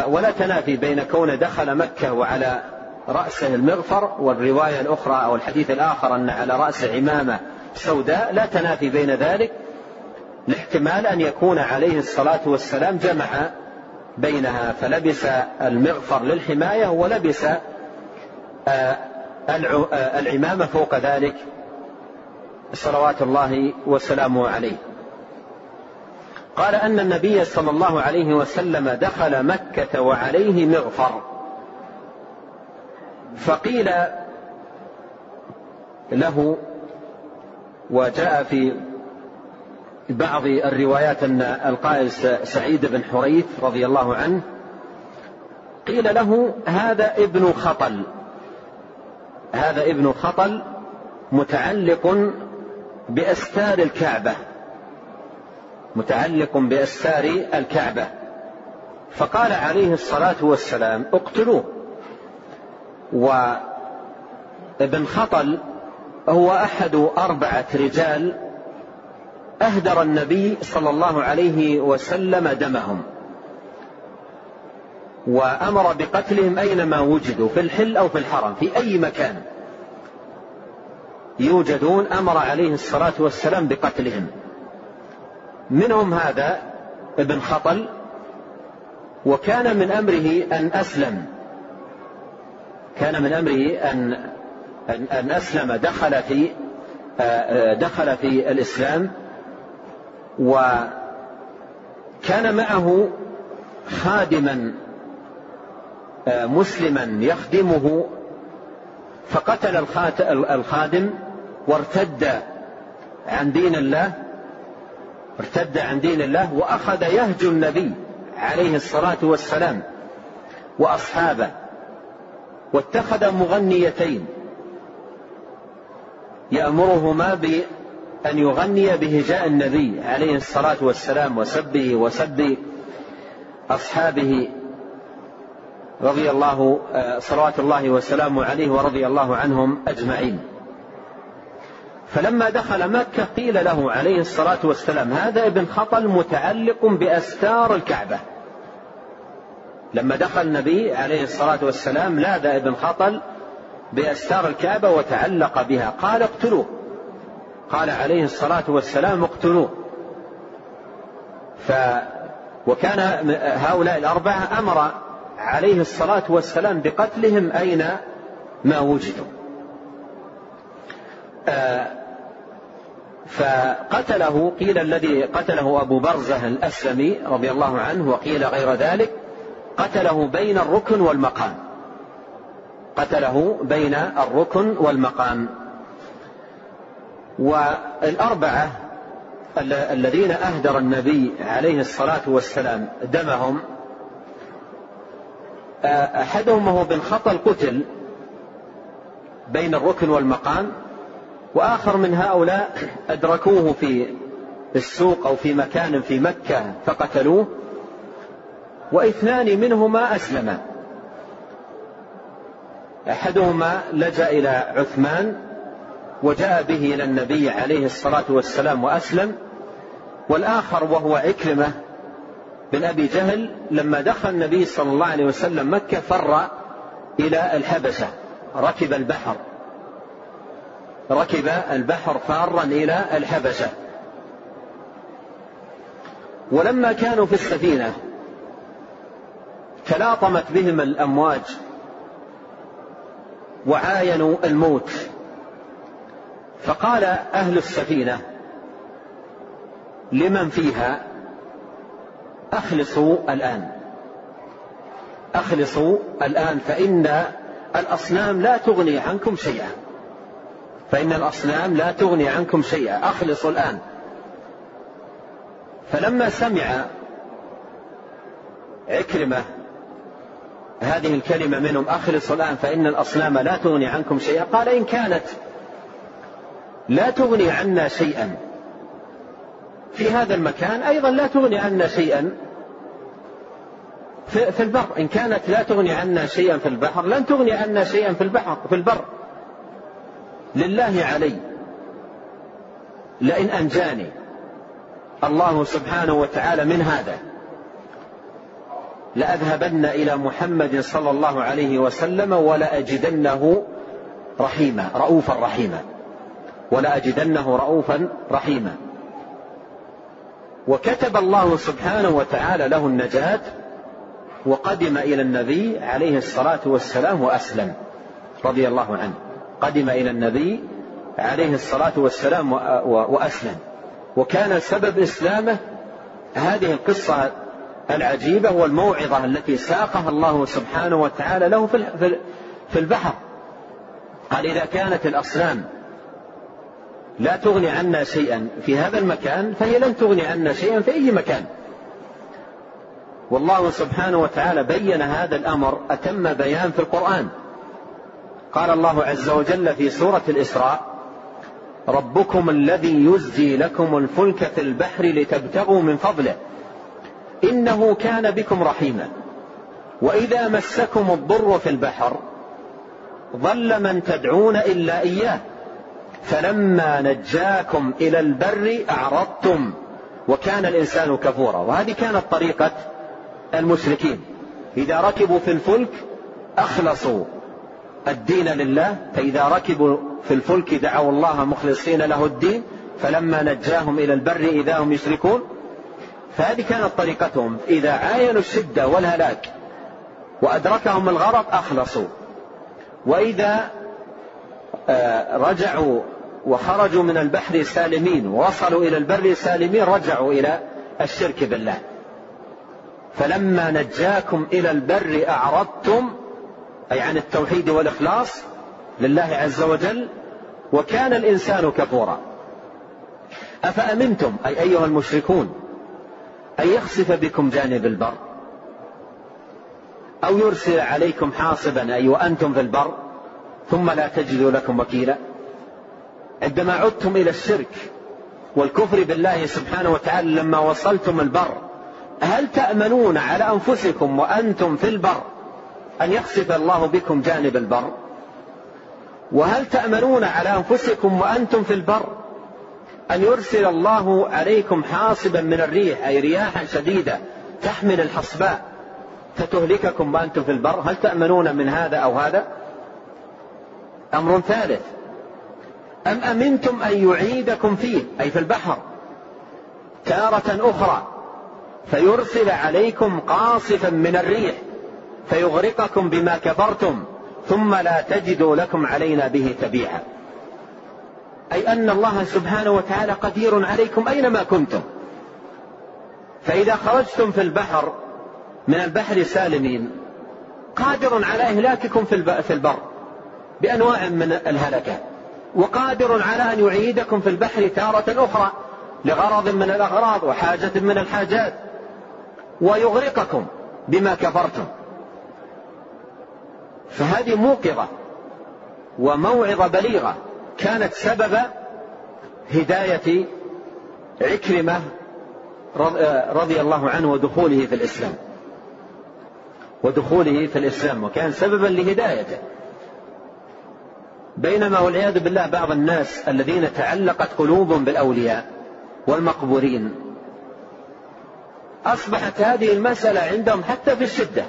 S2: ولا تنافي بين كونه دخل مكة وعلى رأسه المغفر والرواية الأخرى أو الحديث الآخر أن على راسه عمامة سوداء لا تنافي بين ذلك. لاحتمال أن يكون عليه الصلاة والسلام جمع بينها فلبس المغفر للحماية ولبس آه، آه، العمامة فوق ذلك. صلوات الله وسلامه عليه. قال أن النبي صلى الله عليه وسلم دخل مكة وعليه مغفر. فقيل له وجاء في بعض الروايات أن القائل سعيد بن حريث رضي الله عنه قيل له هذا ابن خطل. هذا ابن خطل متعلق بأستار الكعبة. متعلق بأستار الكعبة. فقال عليه الصلاة والسلام اقتلوه. وابن خطل هو أحد أربعة رجال أهدر النبي صلى الله عليه وسلم دمهم. وأمر بقتلهم أينما وجدوا في الحل أو في الحرم في أي مكان. يوجدون أمر عليه الصلاة والسلام بقتلهم. منهم هذا ابن خطل وكان من أمره أن أسلم. كان من أمره أن أن أسلم دخل في دخل في الإسلام. وكان معه خادما آه، مسلما يخدمه فقتل الخادم وارتد عن دين الله ارتد عن دين الله وأخذ يهجو النبي عليه الصلاة والسلام وأصحابه واتخذ مغنيتين يأمرهما أن يغني بهجاء النبي عليه الصلاة والسلام وسبه وسب أصحابه رضي الله آه، صلوات الله وسلامه عليه ورضي الله عنهم أجمعين. فلما دخل مكة قيل له عليه الصلاة والسلام هذا ابن خطل متعلق بأستار الكعبة. لما دخل النبي عليه الصلاة والسلام لاذ ابن خطل بأستار الكعبة وتعلق بها قال اقتلوه. قال عليه الصلاة والسلام اقتلوه. ف وكان هؤلاء الأربعة أمر عليه الصلاة والسلام بقتلهم أين ما وجدوا. آه، فقتله قيل الذي قتله أبو برزة الأسلمي رضي الله عنه وقيل غير ذلك قتله بين الركن والمقام. قتله بين الركن والمقام. والأربعة الذين أهدر النبي عليه الصلاة والسلام دمهم أحدهم وهو بن خطل قتل بين الركن والمقام وآخر من هؤلاء أدركوه في السوق أو في مكان في مكة فقتلوه وإثنان منهما أسلما. أحدهما لجأ إلى عثمان وجاء به إلى النبي عليه الصلاة والسلام وأسلم والآخر وهو عكرمة بن أبي جهل لما دخل النبي صلى الله عليه وسلم مكة فر إلى الحبشة ركب البحر ركب البحر فارا إلى الحبشة. ولما كانوا في السفينة تلاطمت بهم الأمواج وعاينوا الموت. فقال أهل السفينة لمن فيها؟ أخلصوا الآن. أخلصوا الآن فإن الأصنام لا تغني عنكم شيئا. فإن الأصنام لا تغني عنكم شيئا. أخلصوا الآن. فلما سمع عكرمة هذه الكلمة منهم أخلصوا الآن فإن الأصنام لا تغني عنكم شيئا قال إن كانت لا تغني عنا شيئا. في هذا المكان أيضا لا تغني عنا شيئا. في البر إن كانت لا تغني عنا شيئا في البحر لن تغني عنا شيئا في البحر في البر. لله علي. لئن أنجاني. الله سبحانه وتعالى من هذا. لأذهبن إلى محمد صلى الله عليه وسلم ولأجدنه رحيما رؤوفا رحيما. ولأجدنه رؤوفا رحيما. وكتب الله سبحانه وتعالى له النجاة وقدم إلى النبي عليه الصلاة والسلام وأسلم رضي الله عنه. قدم إلى النبي عليه الصلاة والسلام وأسلم. وكان سبب إسلامه هذه القصة العجيبة والموعظة التي ساقها الله سبحانه وتعالى له في البحر. قال إذا كانت الأصنام لا تغني عنا شيئا في هذا المكان فهي لن تغني عنا شيئا في أي مكان. والله سبحانه وتعالى بين هذا الأمر أتم بيان في القرآن. قال الله عز وجل في سورة الإسراء ربكم الذي يزجي لكم الفلك في البحر لتبتغوا من فضله إنه كان بكم رحيما. وإذا مسكم الضر في البحر ضل من تدعون إلا إياه. فلما نجاكم إلى البر أعرضتم وكان الإنسان كفورا. وهذه كانت طريقة المشركين. إذا ركبوا في الفلك أخلصوا الدين لله فإذا ركبوا في الفلك دعوا الله مخلصين له الدين فلما نجاهم إلى البر إذا هم يشركون. فهذه كانت طريقتهم. إذا عاينوا الشدة والهلاك وأدركهم الغرق أخلصوا. وإذا آه، رجعوا وخرجوا من البحر سالمين ووصلوا إلى البر سالمين رجعوا إلى الشرك بالله. فلما نجاكم إلى البر أعرضتم أي عن التوحيد والإخلاص لله عز وجل وكان الإنسان كفورا. أفأمنتم أي أيها المشركون أن يخسف بكم جانب البر؟ أو يرسل عليكم حاصبا أي وأنتم في البر ثم لا تجدوا لكم وكيلا؟ عندما عدتم إلى الشرك والكفر بالله سبحانه وتعالى لما وصلتم البر هل تأمنون على أنفسكم وأنتم في البر أن يخسف الله بكم جانب البر؟ وهل تأمنون على أنفسكم وأنتم في البر أن يرسل الله عليكم حاصبا من الريح أي رياحا شديدة تحمل الحصباء فتهلككم وأنتم في البر؟ هل تأمنون من هذا أو هذا؟ أمر ثالث أم أمنتم أن يعيدكم فيه أي في البحر تارة أخرى فيرسل عليكم قاصفا من الريح فيغرقكم بما كفرتم ثم لا تجدوا لكم علينا به تبيعا. أي أن الله سبحانه وتعالى قدير عليكم أينما كنتم. فإذا خرجتم في البحر من البحر سالمين قادر على إهلاككم في البر بأنواع من الهلكة. وقادر على أن يعيدكم في البحر تارة أخرى لغرض من الأغراض وحاجة من الحاجات ويغرقكم بما كفرتم. فهذه موقظة وموعظة بليغة كانت سبب هداية عكرمة رضي الله عنه ودخوله في الإسلام. ودخوله في الإسلام وكان سببا لهدايته. بينما والعياذ بالله بعض الناس الذين تعلقت قلوبهم بالأولياء والمقبورين. أصبحت هذه المسألة عندهم حتى في الشدة.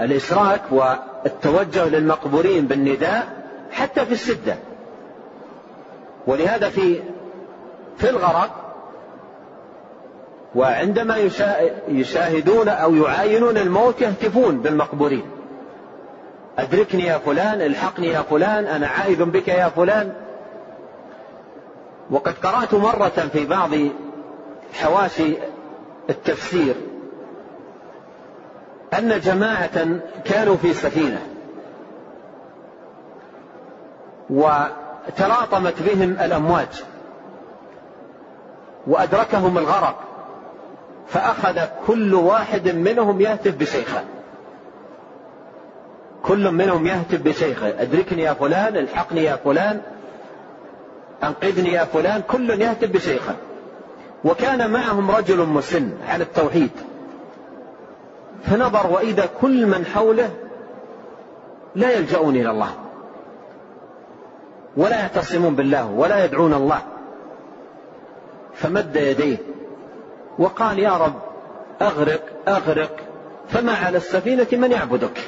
S2: الإشراك والتوجه للمقبورين بالنداء حتى في الشدة. ولهذا في في الغرق وعندما يشاهدون أو يعاينون الموت يهتفون بالمقبورين. أدركني يا فلان الحقني يا فلان أنا عائد بك يا فلان. وقد قرأت مرة في بعض حواشي التفسير أن جماعة كانوا في سفينة وتلاطمت بهم الأمواج وأدركهم الغرق فأخذ كل واحد منهم يهتف بشيخه كل منهم يهتف بشيخه. أدركني يا فلان الحقني يا فلان أنقذني يا فلان كل يهتف بشيخه. وكان معهم رجل مسن على التوحيد. فنظر وإذا كل من حوله لا يلجؤون إلى الله. ولا يعتصمون بالله ولا يدعون الله. فمد يديه وقال يا رب أغرق أغرق فما على السفينة من يعبدك؟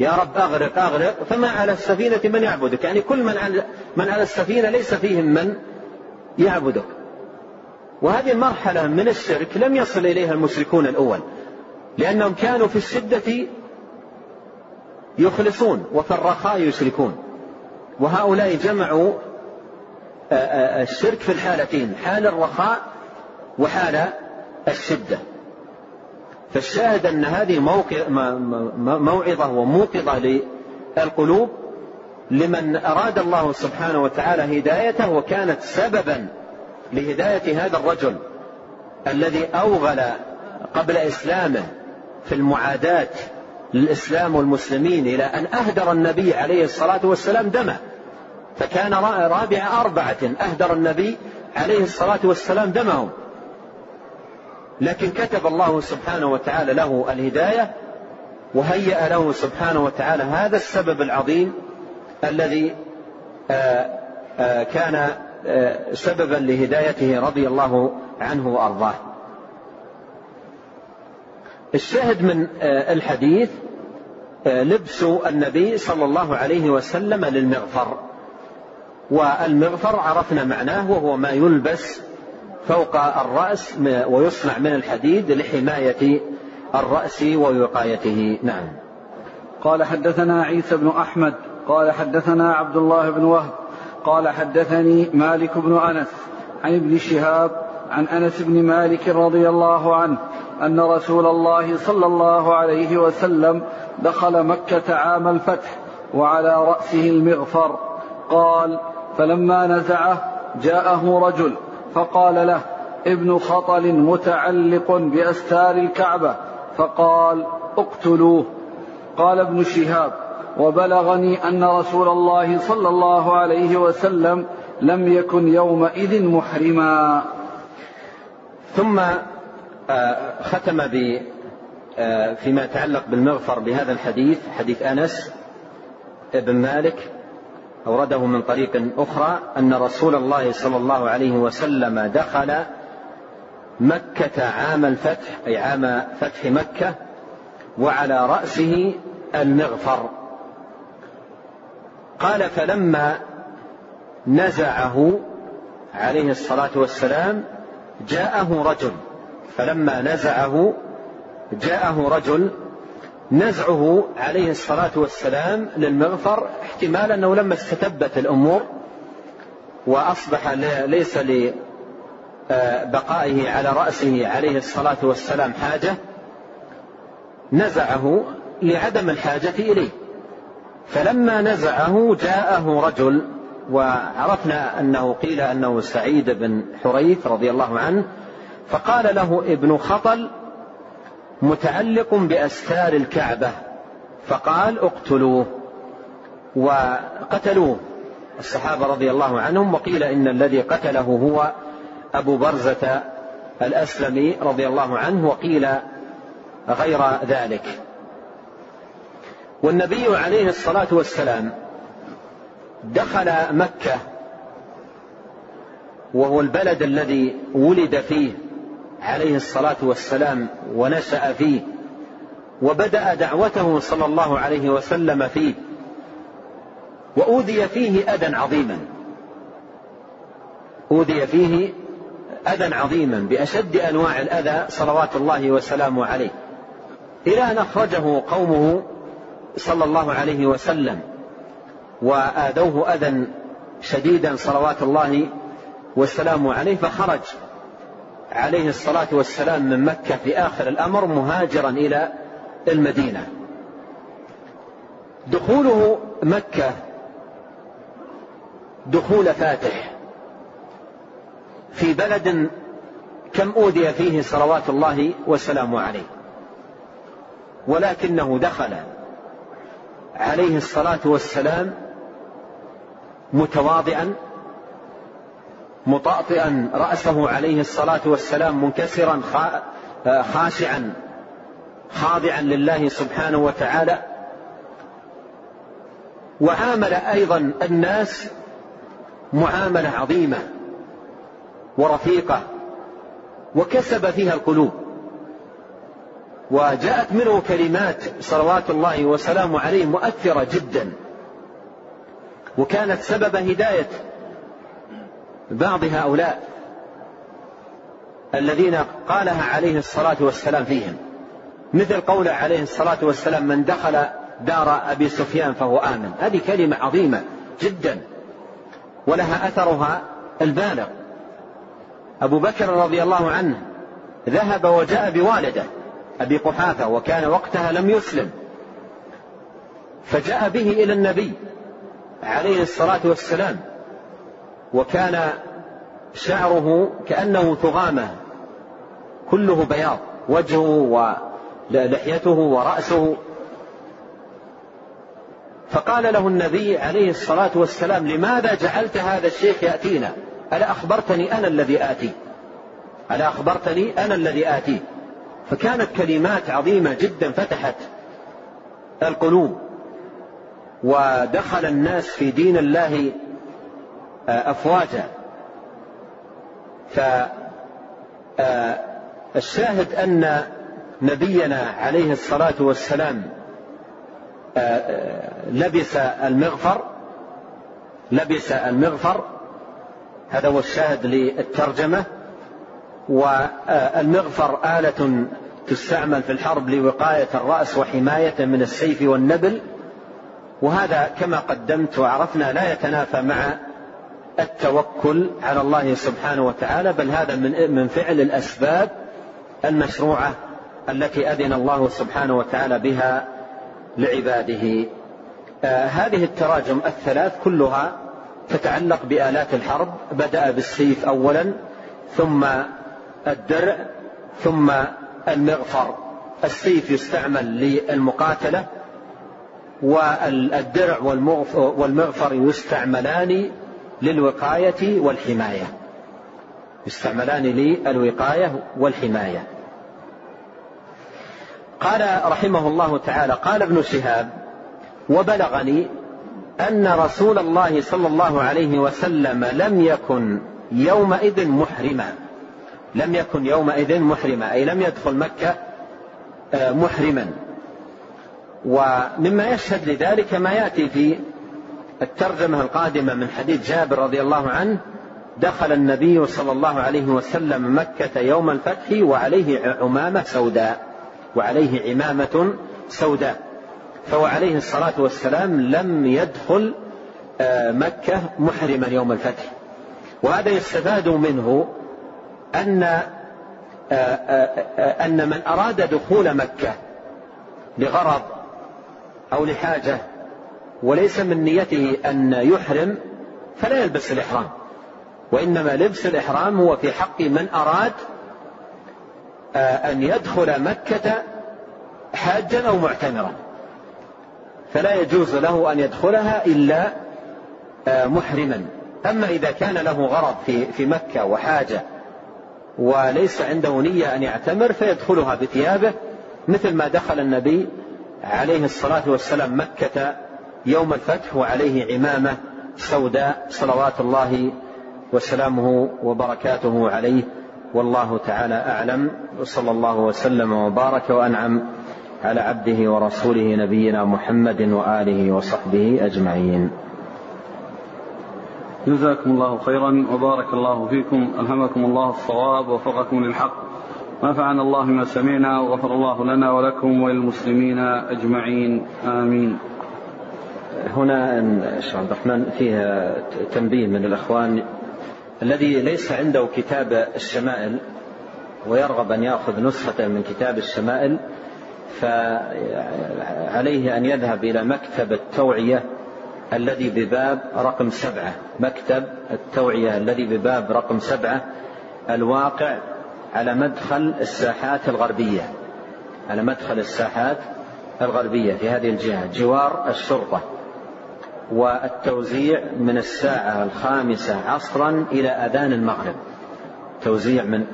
S2: يا رب أغرق أغرق. فما على السفينة من يعبدك؟ يعني كل من على, من على السفينة ليس فيهم من يعبدك. وهذه المرحلة من الشرك لم يصل إليها المشركون الأول لأنهم كانوا في الشدة يخلصون وفي الرخاء يشركون. وهؤلاء جمعوا الشرك في الحالتين حال الرخاء وحال الشدة. فالشاهد أن هذه موعظة وموقظة للقلوب لمن أراد الله سبحانه وتعالى هدايته وكانت سببا لهداية هذا الرجل الذي أوغل قبل إسلامه في المعاداة للإسلام والمسلمين إلى أن أهدر النبي عليه الصلاة والسلام دمه. فكان رابع أربعة أهدر النبي عليه الصلاة والسلام دمهم. لكن كتب الله سبحانه وتعالى له الهداية وهيأ له سبحانه وتعالى هذا السبب العظيم الذي آه، آه، كان آه، سببا لهدايته رضي الله عنه وأرضاه. الشاهد من الحديث لبس النبي صلى الله عليه وسلم للمغفر والمغفر عرفنا معناه وهو ما يلبس فوق الرأس ويصنع من الحديد لحماية الرأس ووقايته. نعم.
S1: قال حدثنا عيسى بن أحمد قال حدثنا عبد الله بن وهب قال حدثني مالك بن أنس عن ابن شهاب عن أنس بن مالك رضي الله عنه أن رسول الله صلى الله عليه وسلم دخل مكة عام الفتح وعلى رأسه المغفر. قال فلما نزعه جاءه رجل فقال له ابن خطل متعلق بأستار الكعبة. فقال اقتلوه. قال ابن شهاب وبلغني أن رسول الله صلى الله عليه وسلم لم يكن يومئذ محرما.
S2: ثم آه، ختم ب آه، فيما يتعلق بالمغفر بهذا الحديث حديث أنس ابن مالك. أورده من طريق أخرى أن رسول الله صلى الله عليه وسلم دخل مكة عام الفتح أي عام فتح مكة وعلى رأسه المغفر. قال فلما نزعه عليه الصلاة والسلام جاءه رجل. فلما نزعه جاءه رجل نزعه عليه الصلاة والسلام للمغفر احتمال أنه لما استتبت الأمور وأصبح ليس لبقائه على رأسه عليه الصلاة والسلام حاجة نزعه لعدم الحاجة إليه. فلما نزعه جاءه رجل وعرفنا أنه قيل أنه سعيد بن حريث رضي الله عنه فقال له ابن خطل متعلق بأستار الكعبة فقال اقتلوه. وقتلوه. الصحابة رضي الله عنهم وقيل إن الذي قتله هو أبو برزة الأسلمي رضي الله عنه وقيل غير ذلك. والنبي عليه الصلاة والسلام دخل مكة وهو البلد الذي ولد فيه عليه الصلاة والسلام ونشأ فيه وبدأ دعوته صلى الله عليه وسلم فيه وأوذي فيه أذى عظيما. أوذي فيه أذى عظيما بأشد أنواع الأذى صلوات الله وسلامه عليه. إلى أن أخرجه قومه صلى الله عليه وسلم وآذوه أذى شديدا صلوات الله والسلام عليه فخرج عليه الصلاة والسلام من مكة في آخر الأمر مهاجرا إلى المدينة. دخوله مكة دخول فاتح في بلد كم أوذي فيه صلوات الله وسلامه عليه. ولكنه دخل عليه الصلاة والسلام متواضعا مطأطئا رأسه عليه الصلاة والسلام منكسرا خاشعا خاضعا لله سبحانه وتعالى. وعامل أيضا الناس معاملة عظيمة ورفيقة وكسب فيها القلوب. وجاءت منه كلمات صلوات الله وسلامه عليه مؤثرة جدا وكانت سبب هداية بعض هؤلاء الذين قالها عليه الصلاة والسلام فيهم. مثل قوله عليه الصلاة والسلام من دخل دار أبي سفيان فهو آمن. هذه كلمة عظيمة جدا. ولها أثرها البالغ. أبو بكر رضي الله عنه ذهب وجاء بوالده أبي قحافة وكان وقتها لم يسلم. فجاء به إلى النبي عليه الصلاة والسلام. وكان شعره كأنه ثغامة كله بياض. وجهه ولحيته ورأسه. فقال له النبي عليه الصلاة والسلام لماذا جعلت هذا الشيخ يأتينا؟ ألا أخبرتني أنا الذي آتي؟ ألا أخبرتني أنا الذي آتي؟ فكانت كلمات عظيمة جدا فتحت القلوب. ودخل الناس في دين الله أفواجا. فالشاهد آه، أن نبينا عليه الصلاة والسلام آه، لبس المغفر لبس المغفر. هذا هو الشاهد للترجمة. والمغفر آلة تستعمل في الحرب لوقاية الرأس وحماية من السيف والنبل. وهذا كما قدمت وعرفنا لا يتنافى مع التوكل على الله سبحانه وتعالى بل هذا من من فعل الأسباب المشروعة التي أذن الله سبحانه وتعالى بها لعباده. آه هذه التراجم الثلاث كلها تتعلق بآلات الحرب بدأ بالسيف أولا ثم الدرع ثم المغفر السيف يستعمل للمقاتلة والدرع والمغفر يستعملان للوقاية والحماية. يستعملان للوقاية والحماية. قال رحمه الله تعالى قال ابن شهاب وبلغني أن رسول الله صلى الله عليه وسلم لم يكن يومئذ محرما. لم يكن يومئذ محرما أي لم يدخل مكة آه، محرما. ومما يشهد لذلك ما يأتي في الترجمة القادمة من حديث جابر رضي الله عنه دخل النبي صلى الله عليه وسلم مكة يوم الفتح وعليه عمامة سوداء وعليه عمامة سوداء. فهو عليه الصلاة والسلام لم يدخل آه، مكة محرما يوم الفتح. وهذا يستفاد منه أن آه، أن من أراد دخول مكة لغرض أو لحاجة وليس من نيته أن يحرم فلا يلبس الإحرام. وإنما لبس الإحرام هو في حق من أراد أن يدخل مكة حاجا أو معتمرا. فلا يجوز له أن يدخلها إلا محرما. أما إذا كان له غرض في في مكة وحاجة وليس عنده نية أن يعتمر فيدخلها بثيابه مثل ما دخل النبي عليه الصلاة والسلام مكة يوم الفتح وعليه عمامة سوداء صلوات الله وسلامه وبركاته عليه. والله تعالى أعلم. وصلى الله وسلم وبارك وأنعم على عبده ورسوله نبينا محمد وآله وصحبه أجمعين.
S1: جزاكم الله خيرا وبارك الله فيكم. ألهمكم الله الصواب ووفقكم للحق. نفعنا الله ما سمعنا وغفر الله لنا ولكم وللمسلمين أجمعين. آمين.
S2: هنا شيخ عبد الرحمن فيها تنبيه من الأخوان الذي ليس عنده كتاب الشمائل ويرغب أن يأخذ نسخة من كتاب الشمائل فعليه أن يذهب إلى مكتب التوعية الذي بباب رقم سبعة. مكتب التوعية الذي بباب رقم سبعة الواقع على مدخل الساحات الغربية. على مدخل الساحات الغربية في هذه الجهة جوار الشرطة. والتوزيع من الساعة الخامسة عصرا إلى أذان المغرب. توزيع من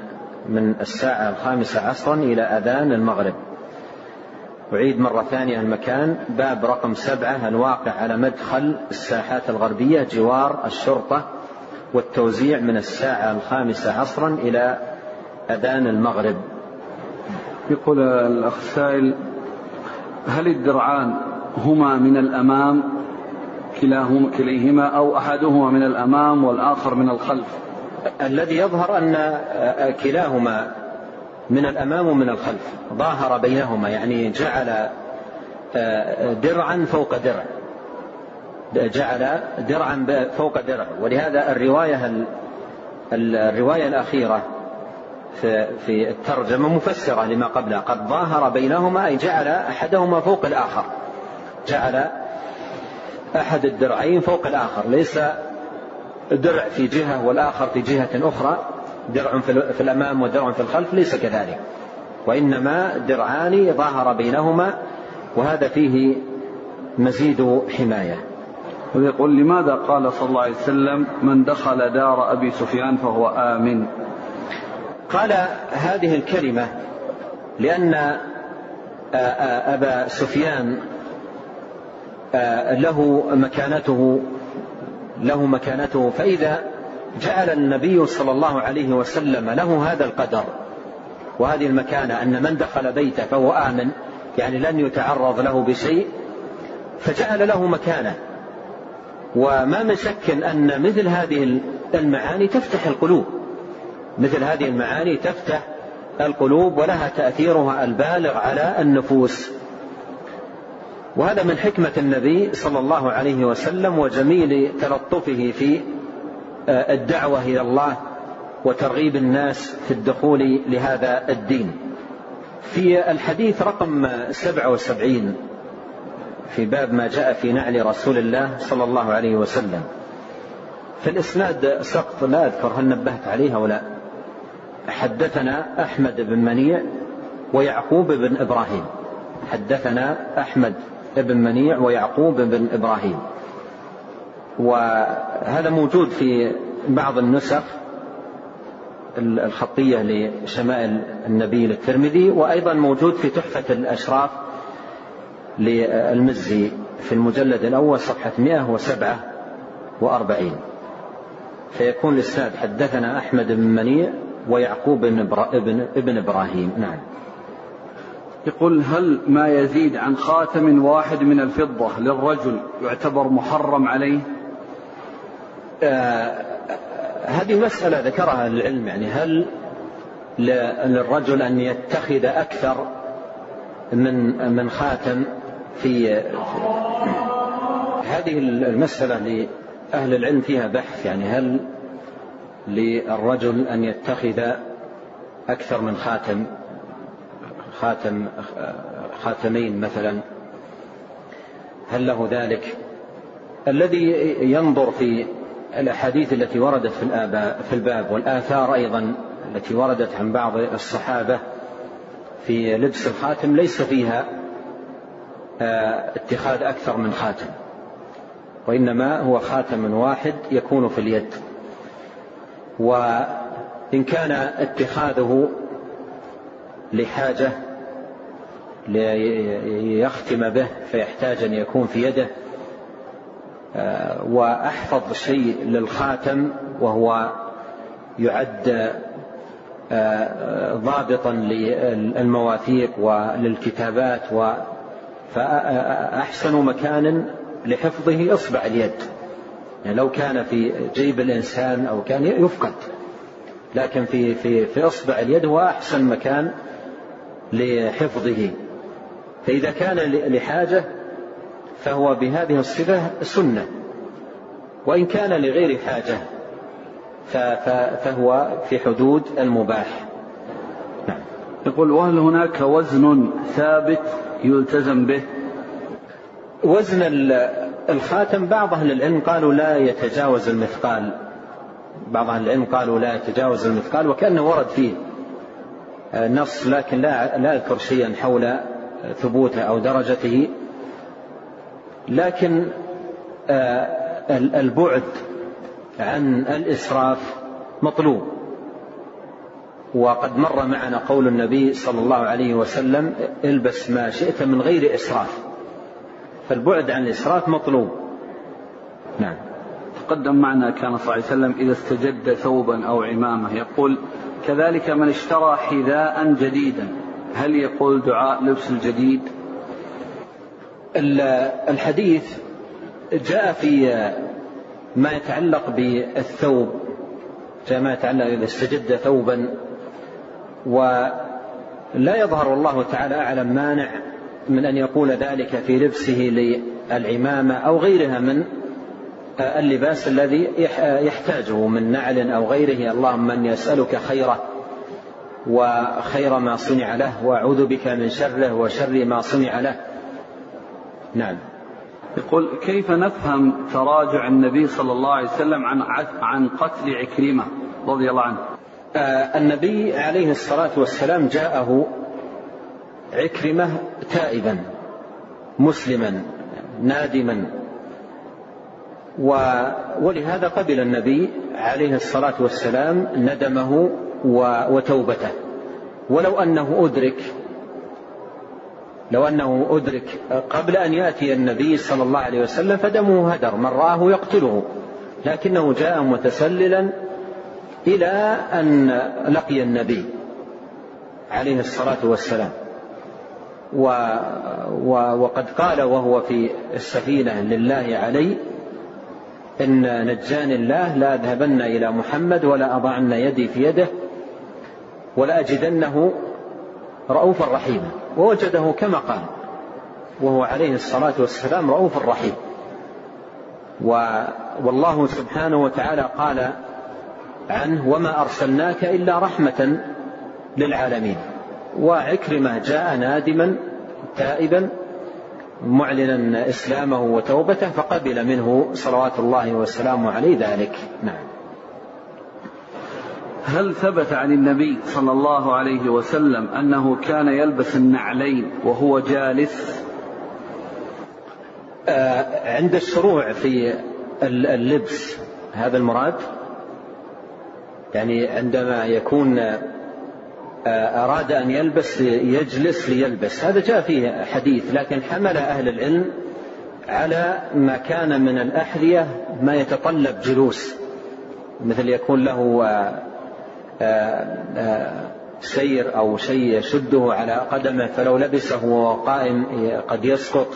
S2: من الساعة الخامسة عصرا إلى أذان المغرب. أعيد مرة ثانية المكان. باب رقم سبعة الواقع على مدخل الساحات الغربية جوار الشرطة والتوزيع من الساعة الخامسة عصرا إلى أذان المغرب.
S1: يقول الأخ السائل هل الدرعان هما من الأمام كلاهما كليهما أو أحدهما من الأمام والآخر من الخلف.
S2: الذي يظهر أن كلاهما من الأمام ومن الخلف. ظاهر بينهما يعني جعل درعا فوق درع. جعل درعا فوق درع. ولهذا الرواية الرواية الأخيرة في في الترجمة مفسرة لما قبلها. قد ظاهر بينهما أي جعل أحدهما فوق الآخر. جعل أحد الدرعين فوق الآخر ليس درع في جهة والآخر في جهة أخرى درع في الأمام ودرع في الخلف ليس كذلك. وإنما درعان ظهر بينهما وهذا فيه مزيد حماية.
S1: ويقول لماذا قال صلى الله عليه وسلم من دخل دار أبي سفيان فهو آمن
S2: قال هذه الكلمة لأن أبا سفيان له مكانته له مكانته. فإذا جعل النبي صلى الله عليه وسلم له هذا القدر وهذه المكانة أن من دخل بيته فهو آمن يعني لن يتعرض له بشيء فجعل له مكانة. وما من شك أن مثل هذه المعاني تفتح القلوب. مثل هذه المعاني تفتح القلوب ولها تأثيرها البالغ على النفوس. وهذا من حكمة النبي صلى الله عليه وسلم وجميل تلطفه في آه، الدعوة إلى الله وترغيب الناس في الدخول لهذا الدين. في الحديث رقم 77 في باب ما جاء في نعل رسول الله صلى الله عليه وسلم. في الإسناد سقط لا أذكر هل نبهت عليه أو لا. حدثنا أحمد بن منيع ويعقوب بن إبراهيم. حدثنا أحمد بن منيع ويعقوب بن إبراهيم. وهذا موجود في بعض النسخ الخطية لشمائل النبي للترمذي وأيضا موجود في تحفة الأشراف للمزي في المجلد الأول صفحة 147 فيكون الإسناد حدثنا أحمد بن منيع ويعقوب بن, ابن, ابن إبراهيم. نعم.
S1: يقول هل ما يزيد عن خاتم واحد من الفضة للرجل يعتبر محرم عليه؟
S2: آه هذه مسألة ذكرها العلم يعني هل للرجل أن يتخذ أكثر من من خاتم في هذه المسألة لأهل العلم فيها بحث يعني هل للرجل أن يتخذ أكثر من خاتم؟ خاتم خاتمين مثلا هل له ذلك؟ الذي ينظر في الأحاديث التي وردت في, في الباب والآثار أيضا التي وردت عن بعض الصحابة في لبس الخاتم ليس فيها آه، اتخاذ أكثر من خاتم وإنما هو خاتم واحد يكون في اليد. وإن كان اتخاذه لحاجة ليختم به فيحتاج أن يكون في يده. آه، وأحفظ شيء للخاتم وهو يعد آه، ضابطا للمواثيق وللكتابات فأحسن مكان لحفظه إصبع اليد. يعني لو كان في جيب الإنسان أو كان يفقد لكن في في في إصبع اليد هو أحسن مكان لحفظه. فإذا كان لحاجة فهو بهذه الصفة سنة. وإن كان لغير حاجة فهو في حدود المباح.
S1: نعم. يقول وهل هناك وزن ثابت يلتزم به؟
S2: وزن الخاتم بعض أهل العلم قالوا لا يتجاوز المثقال. بعض أهل العلم قالوا لا يتجاوز المثقال وكأنه ورد فيه. نص لكن لا لا أذكر شيئا حول ثبوته أو درجته. لكن آه، البعد عن الإسراف مطلوب. وقد مر معنا قول النبي صلى الله عليه وسلم البس ما شئت من غير إسراف. فالبعد عن الإسراف مطلوب.
S1: نعم. تقدم معنا كان صلى الله عليه وسلم إذا استجد ثوبا أو عمامة يقول كذلك من اشترى حذاء جديدا. هل يقول دعاء لبس الجديد؟
S2: الحديث جاء في ما يتعلق بالثوب جاء ما يتعلق إذا استجد ثوبا ولا يظهر الله تعالى أعلم مانع من أن يقول ذلك في لبسه للعمامة أو غيرها من اللباس الذي يحتاجه من نعل أو غيره. اللهم من يسألك خيره. وخير ما صنع له وأعوذ بك من شره وشر ما صنع له. نعم.
S1: يقول كيف نفهم تراجع النبي صلى الله عليه وسلم عن عن قتل عكرمة رضي الله عنه.
S2: آه النبي عليه الصلاة والسلام جاءه عكرمة تائبا مسلما نادما. ولهذا قبل النبي عليه الصلاة والسلام ندمه وتوبته. ولو أنه أدرك لو أنه أدرك قبل أن يأتي النبي صلى الله عليه وسلم فدمه هدر من رآه يقتله. لكنه جاء متسللا إلى أن لقي النبي عليه الصلاة والسلام. و و وقد قال وهو في السفينة لله علي إن نجاني الله لا أذهبن إلى محمد ولا أضعن يدي في يده ولأجدنه رؤوفا رحيما ووجده كما قال وهو عليه الصلاة والسلام رؤوف رحيم. والله سبحانه وتعالى قال عنه وما أرسلناك إلا رحمة للعالمين. وعكرمة جاء نادما تائبا معلنا إسلامه وتوبته فقبل منه صلوات الله وسلامه عليه ذلك. نعم.
S1: هل ثبت عن النبي صلى الله عليه وسلم أنه كان يلبس النعلين وهو جالس؟
S2: آه عند الشروع في اللبس هذا المراد؟ يعني عندما يكون آه أراد أن يلبس يجلس ليلبس. هذا جاء فيه حديث لكن حمل أهل العلم على ما كان من الأحذية ما يتطلب جلوس. مثل يكون له آه، سير أو شيء يشده على قدمه فلو لبسه وهو قائم قد يسقط.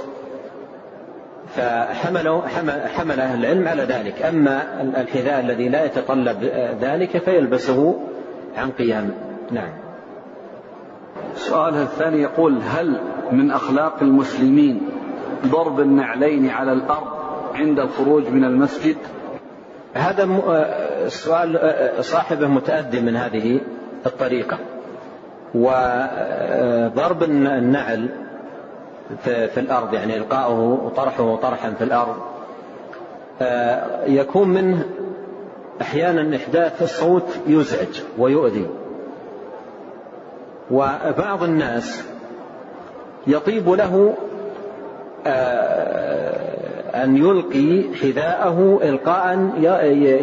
S2: فحمل حمل أهل العلم على ذلك. أما الحذاء الذي لا يتطلب ذلك فيلبسه عن قيام. نعم.
S1: السؤال الثاني يقول هل من أخلاق المسلمين ضرب النعلين على الأرض عند الخروج من المسجد؟
S2: هذا السؤال صاحبه متأدي من هذه الطريقة. وضرب النعل في الأرض يعني إلقاؤه وطرحه طرحا في الأرض يكون منه أحيانا إحداث الصوت يزعج ويؤذي. وبعض الناس يطيب له أن يلقي حذاءه إلقاء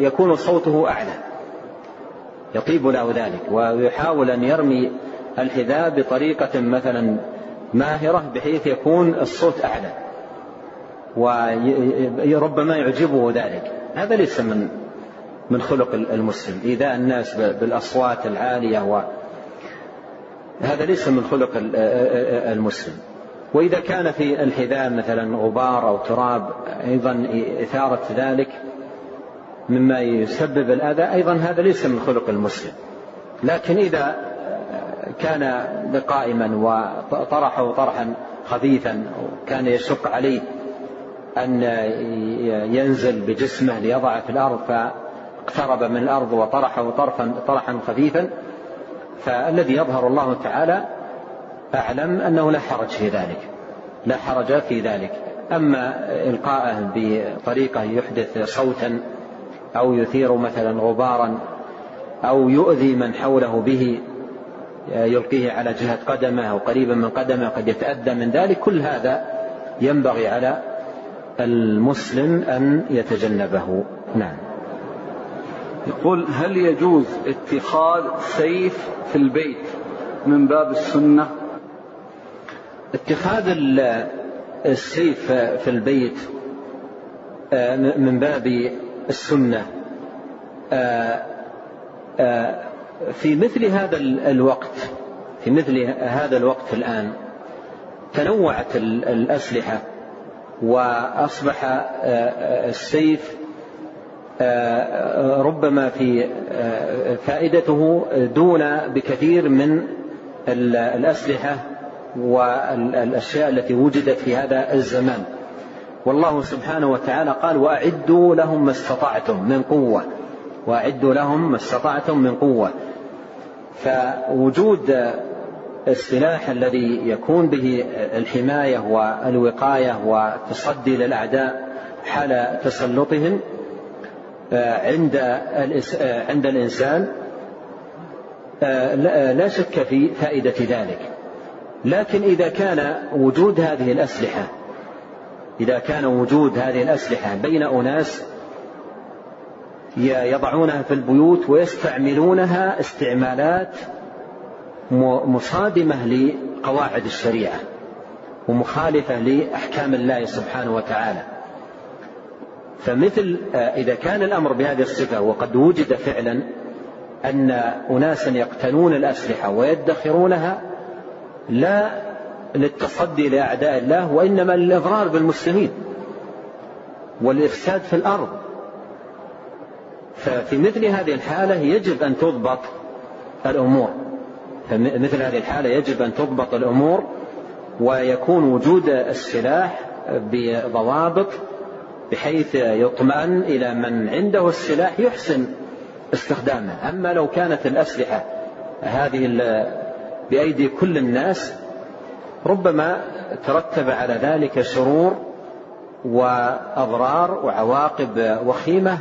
S2: يكون صوته أعلى. يطيب له ذلك ويحاول أن يرمي الحذاء بطريقة مثلا ماهرة بحيث يكون الصوت أعلى. وربما يعجبه ذلك. هذا ليس من من خلق المسلم. إيذاء الناس بالأصوات العالية و هذا ليس من خلق المسلم. وإذا كان في الحذاء مثلا غبار أو تراب أيضا إثارة ذلك مما يسبب الأذى. أيضا هذا ليس من خلق المسلم. لكن إذا كان قائما وطرحه طرحا خبيثا وكان يشق عليه أن ينزل بجسمه ليضع في الأرض فاقترب من الأرض وطرحه طرفا طرحا خفيفا فالذي يظهر الله تعالى أعلم أنه لا حرج في ذلك. لا حرج في ذلك. أما إلقاءه بطريقة يحدث صوتا أو يثير مثلا غبارا أو يؤذي من حوله به يلقيه على جهة قدمه أو قريبا من قدمه قد يتأذى من ذلك. كل هذا ينبغي على المسلم أن يتجنبه. نعم.
S1: يقول هل يجوز اتخاذ سيف في البيت من باب السنة؟
S2: اتخاذ السيف في البيت آه، من باب السنة آه، آه، في مثل هذا الوقت في مثل هذا الوقت الآن تنوعت الأسلحة وأصبح السيف ربما في فائدته دون بكثير من الأسلحة. والأشياء التي وجدت في هذا الزمان. والله سبحانه وتعالى قال وأعدوا لهم ما استطعتم من قوة. وأعدوا لهم ما استطعتم من قوة. فوجود السلاح الذي يكون به الحماية والوقاية والتصدي للأعداء حال تسلطهم عند عند الإنسان لا شك في فائدة ذلك. لكن إذا كان وجود هذه الأسلحة إذا كان وجود هذه الأسلحة بين أناس يضعونها في البيوت ويستعملونها استعمالات مصادمة لقواعد الشريعة ومخالفة لأحكام الله سبحانه وتعالى. فمثل إذا كان الأمر بهذه الصفة وقد وجد فعلا أن أناسا يقتنون الأسلحة ويدخرونها لا للتصدي لأعداء الله وإنما للإضرار بالمسلمين والإفساد في الأرض. ففي مثل هذه الحالة يجب أن تضبط الأمور. مثل هذه الحالة يجب أن تضبط الأمور ويكون وجود السلاح بضوابط بحيث يطمئن إلى من عنده السلاح يحسن استخدامه. أما لو كانت الأسلحة هذه بأيدي كل الناس ربما ترتب على ذلك شرور وأضرار وعواقب وخيمة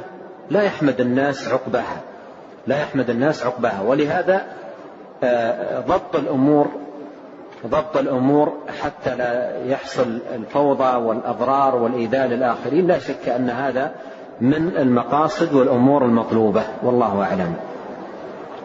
S2: لا يحمد الناس عقبها لا يحمد الناس عقبها ولهذا آه، ضبط الأمور ضبط الأمور حتى لا يحصل الفوضى والأضرار والإيذاء للآخرين لا شك أن هذا من المقاصد والأمور المطلوبة والله أعلم.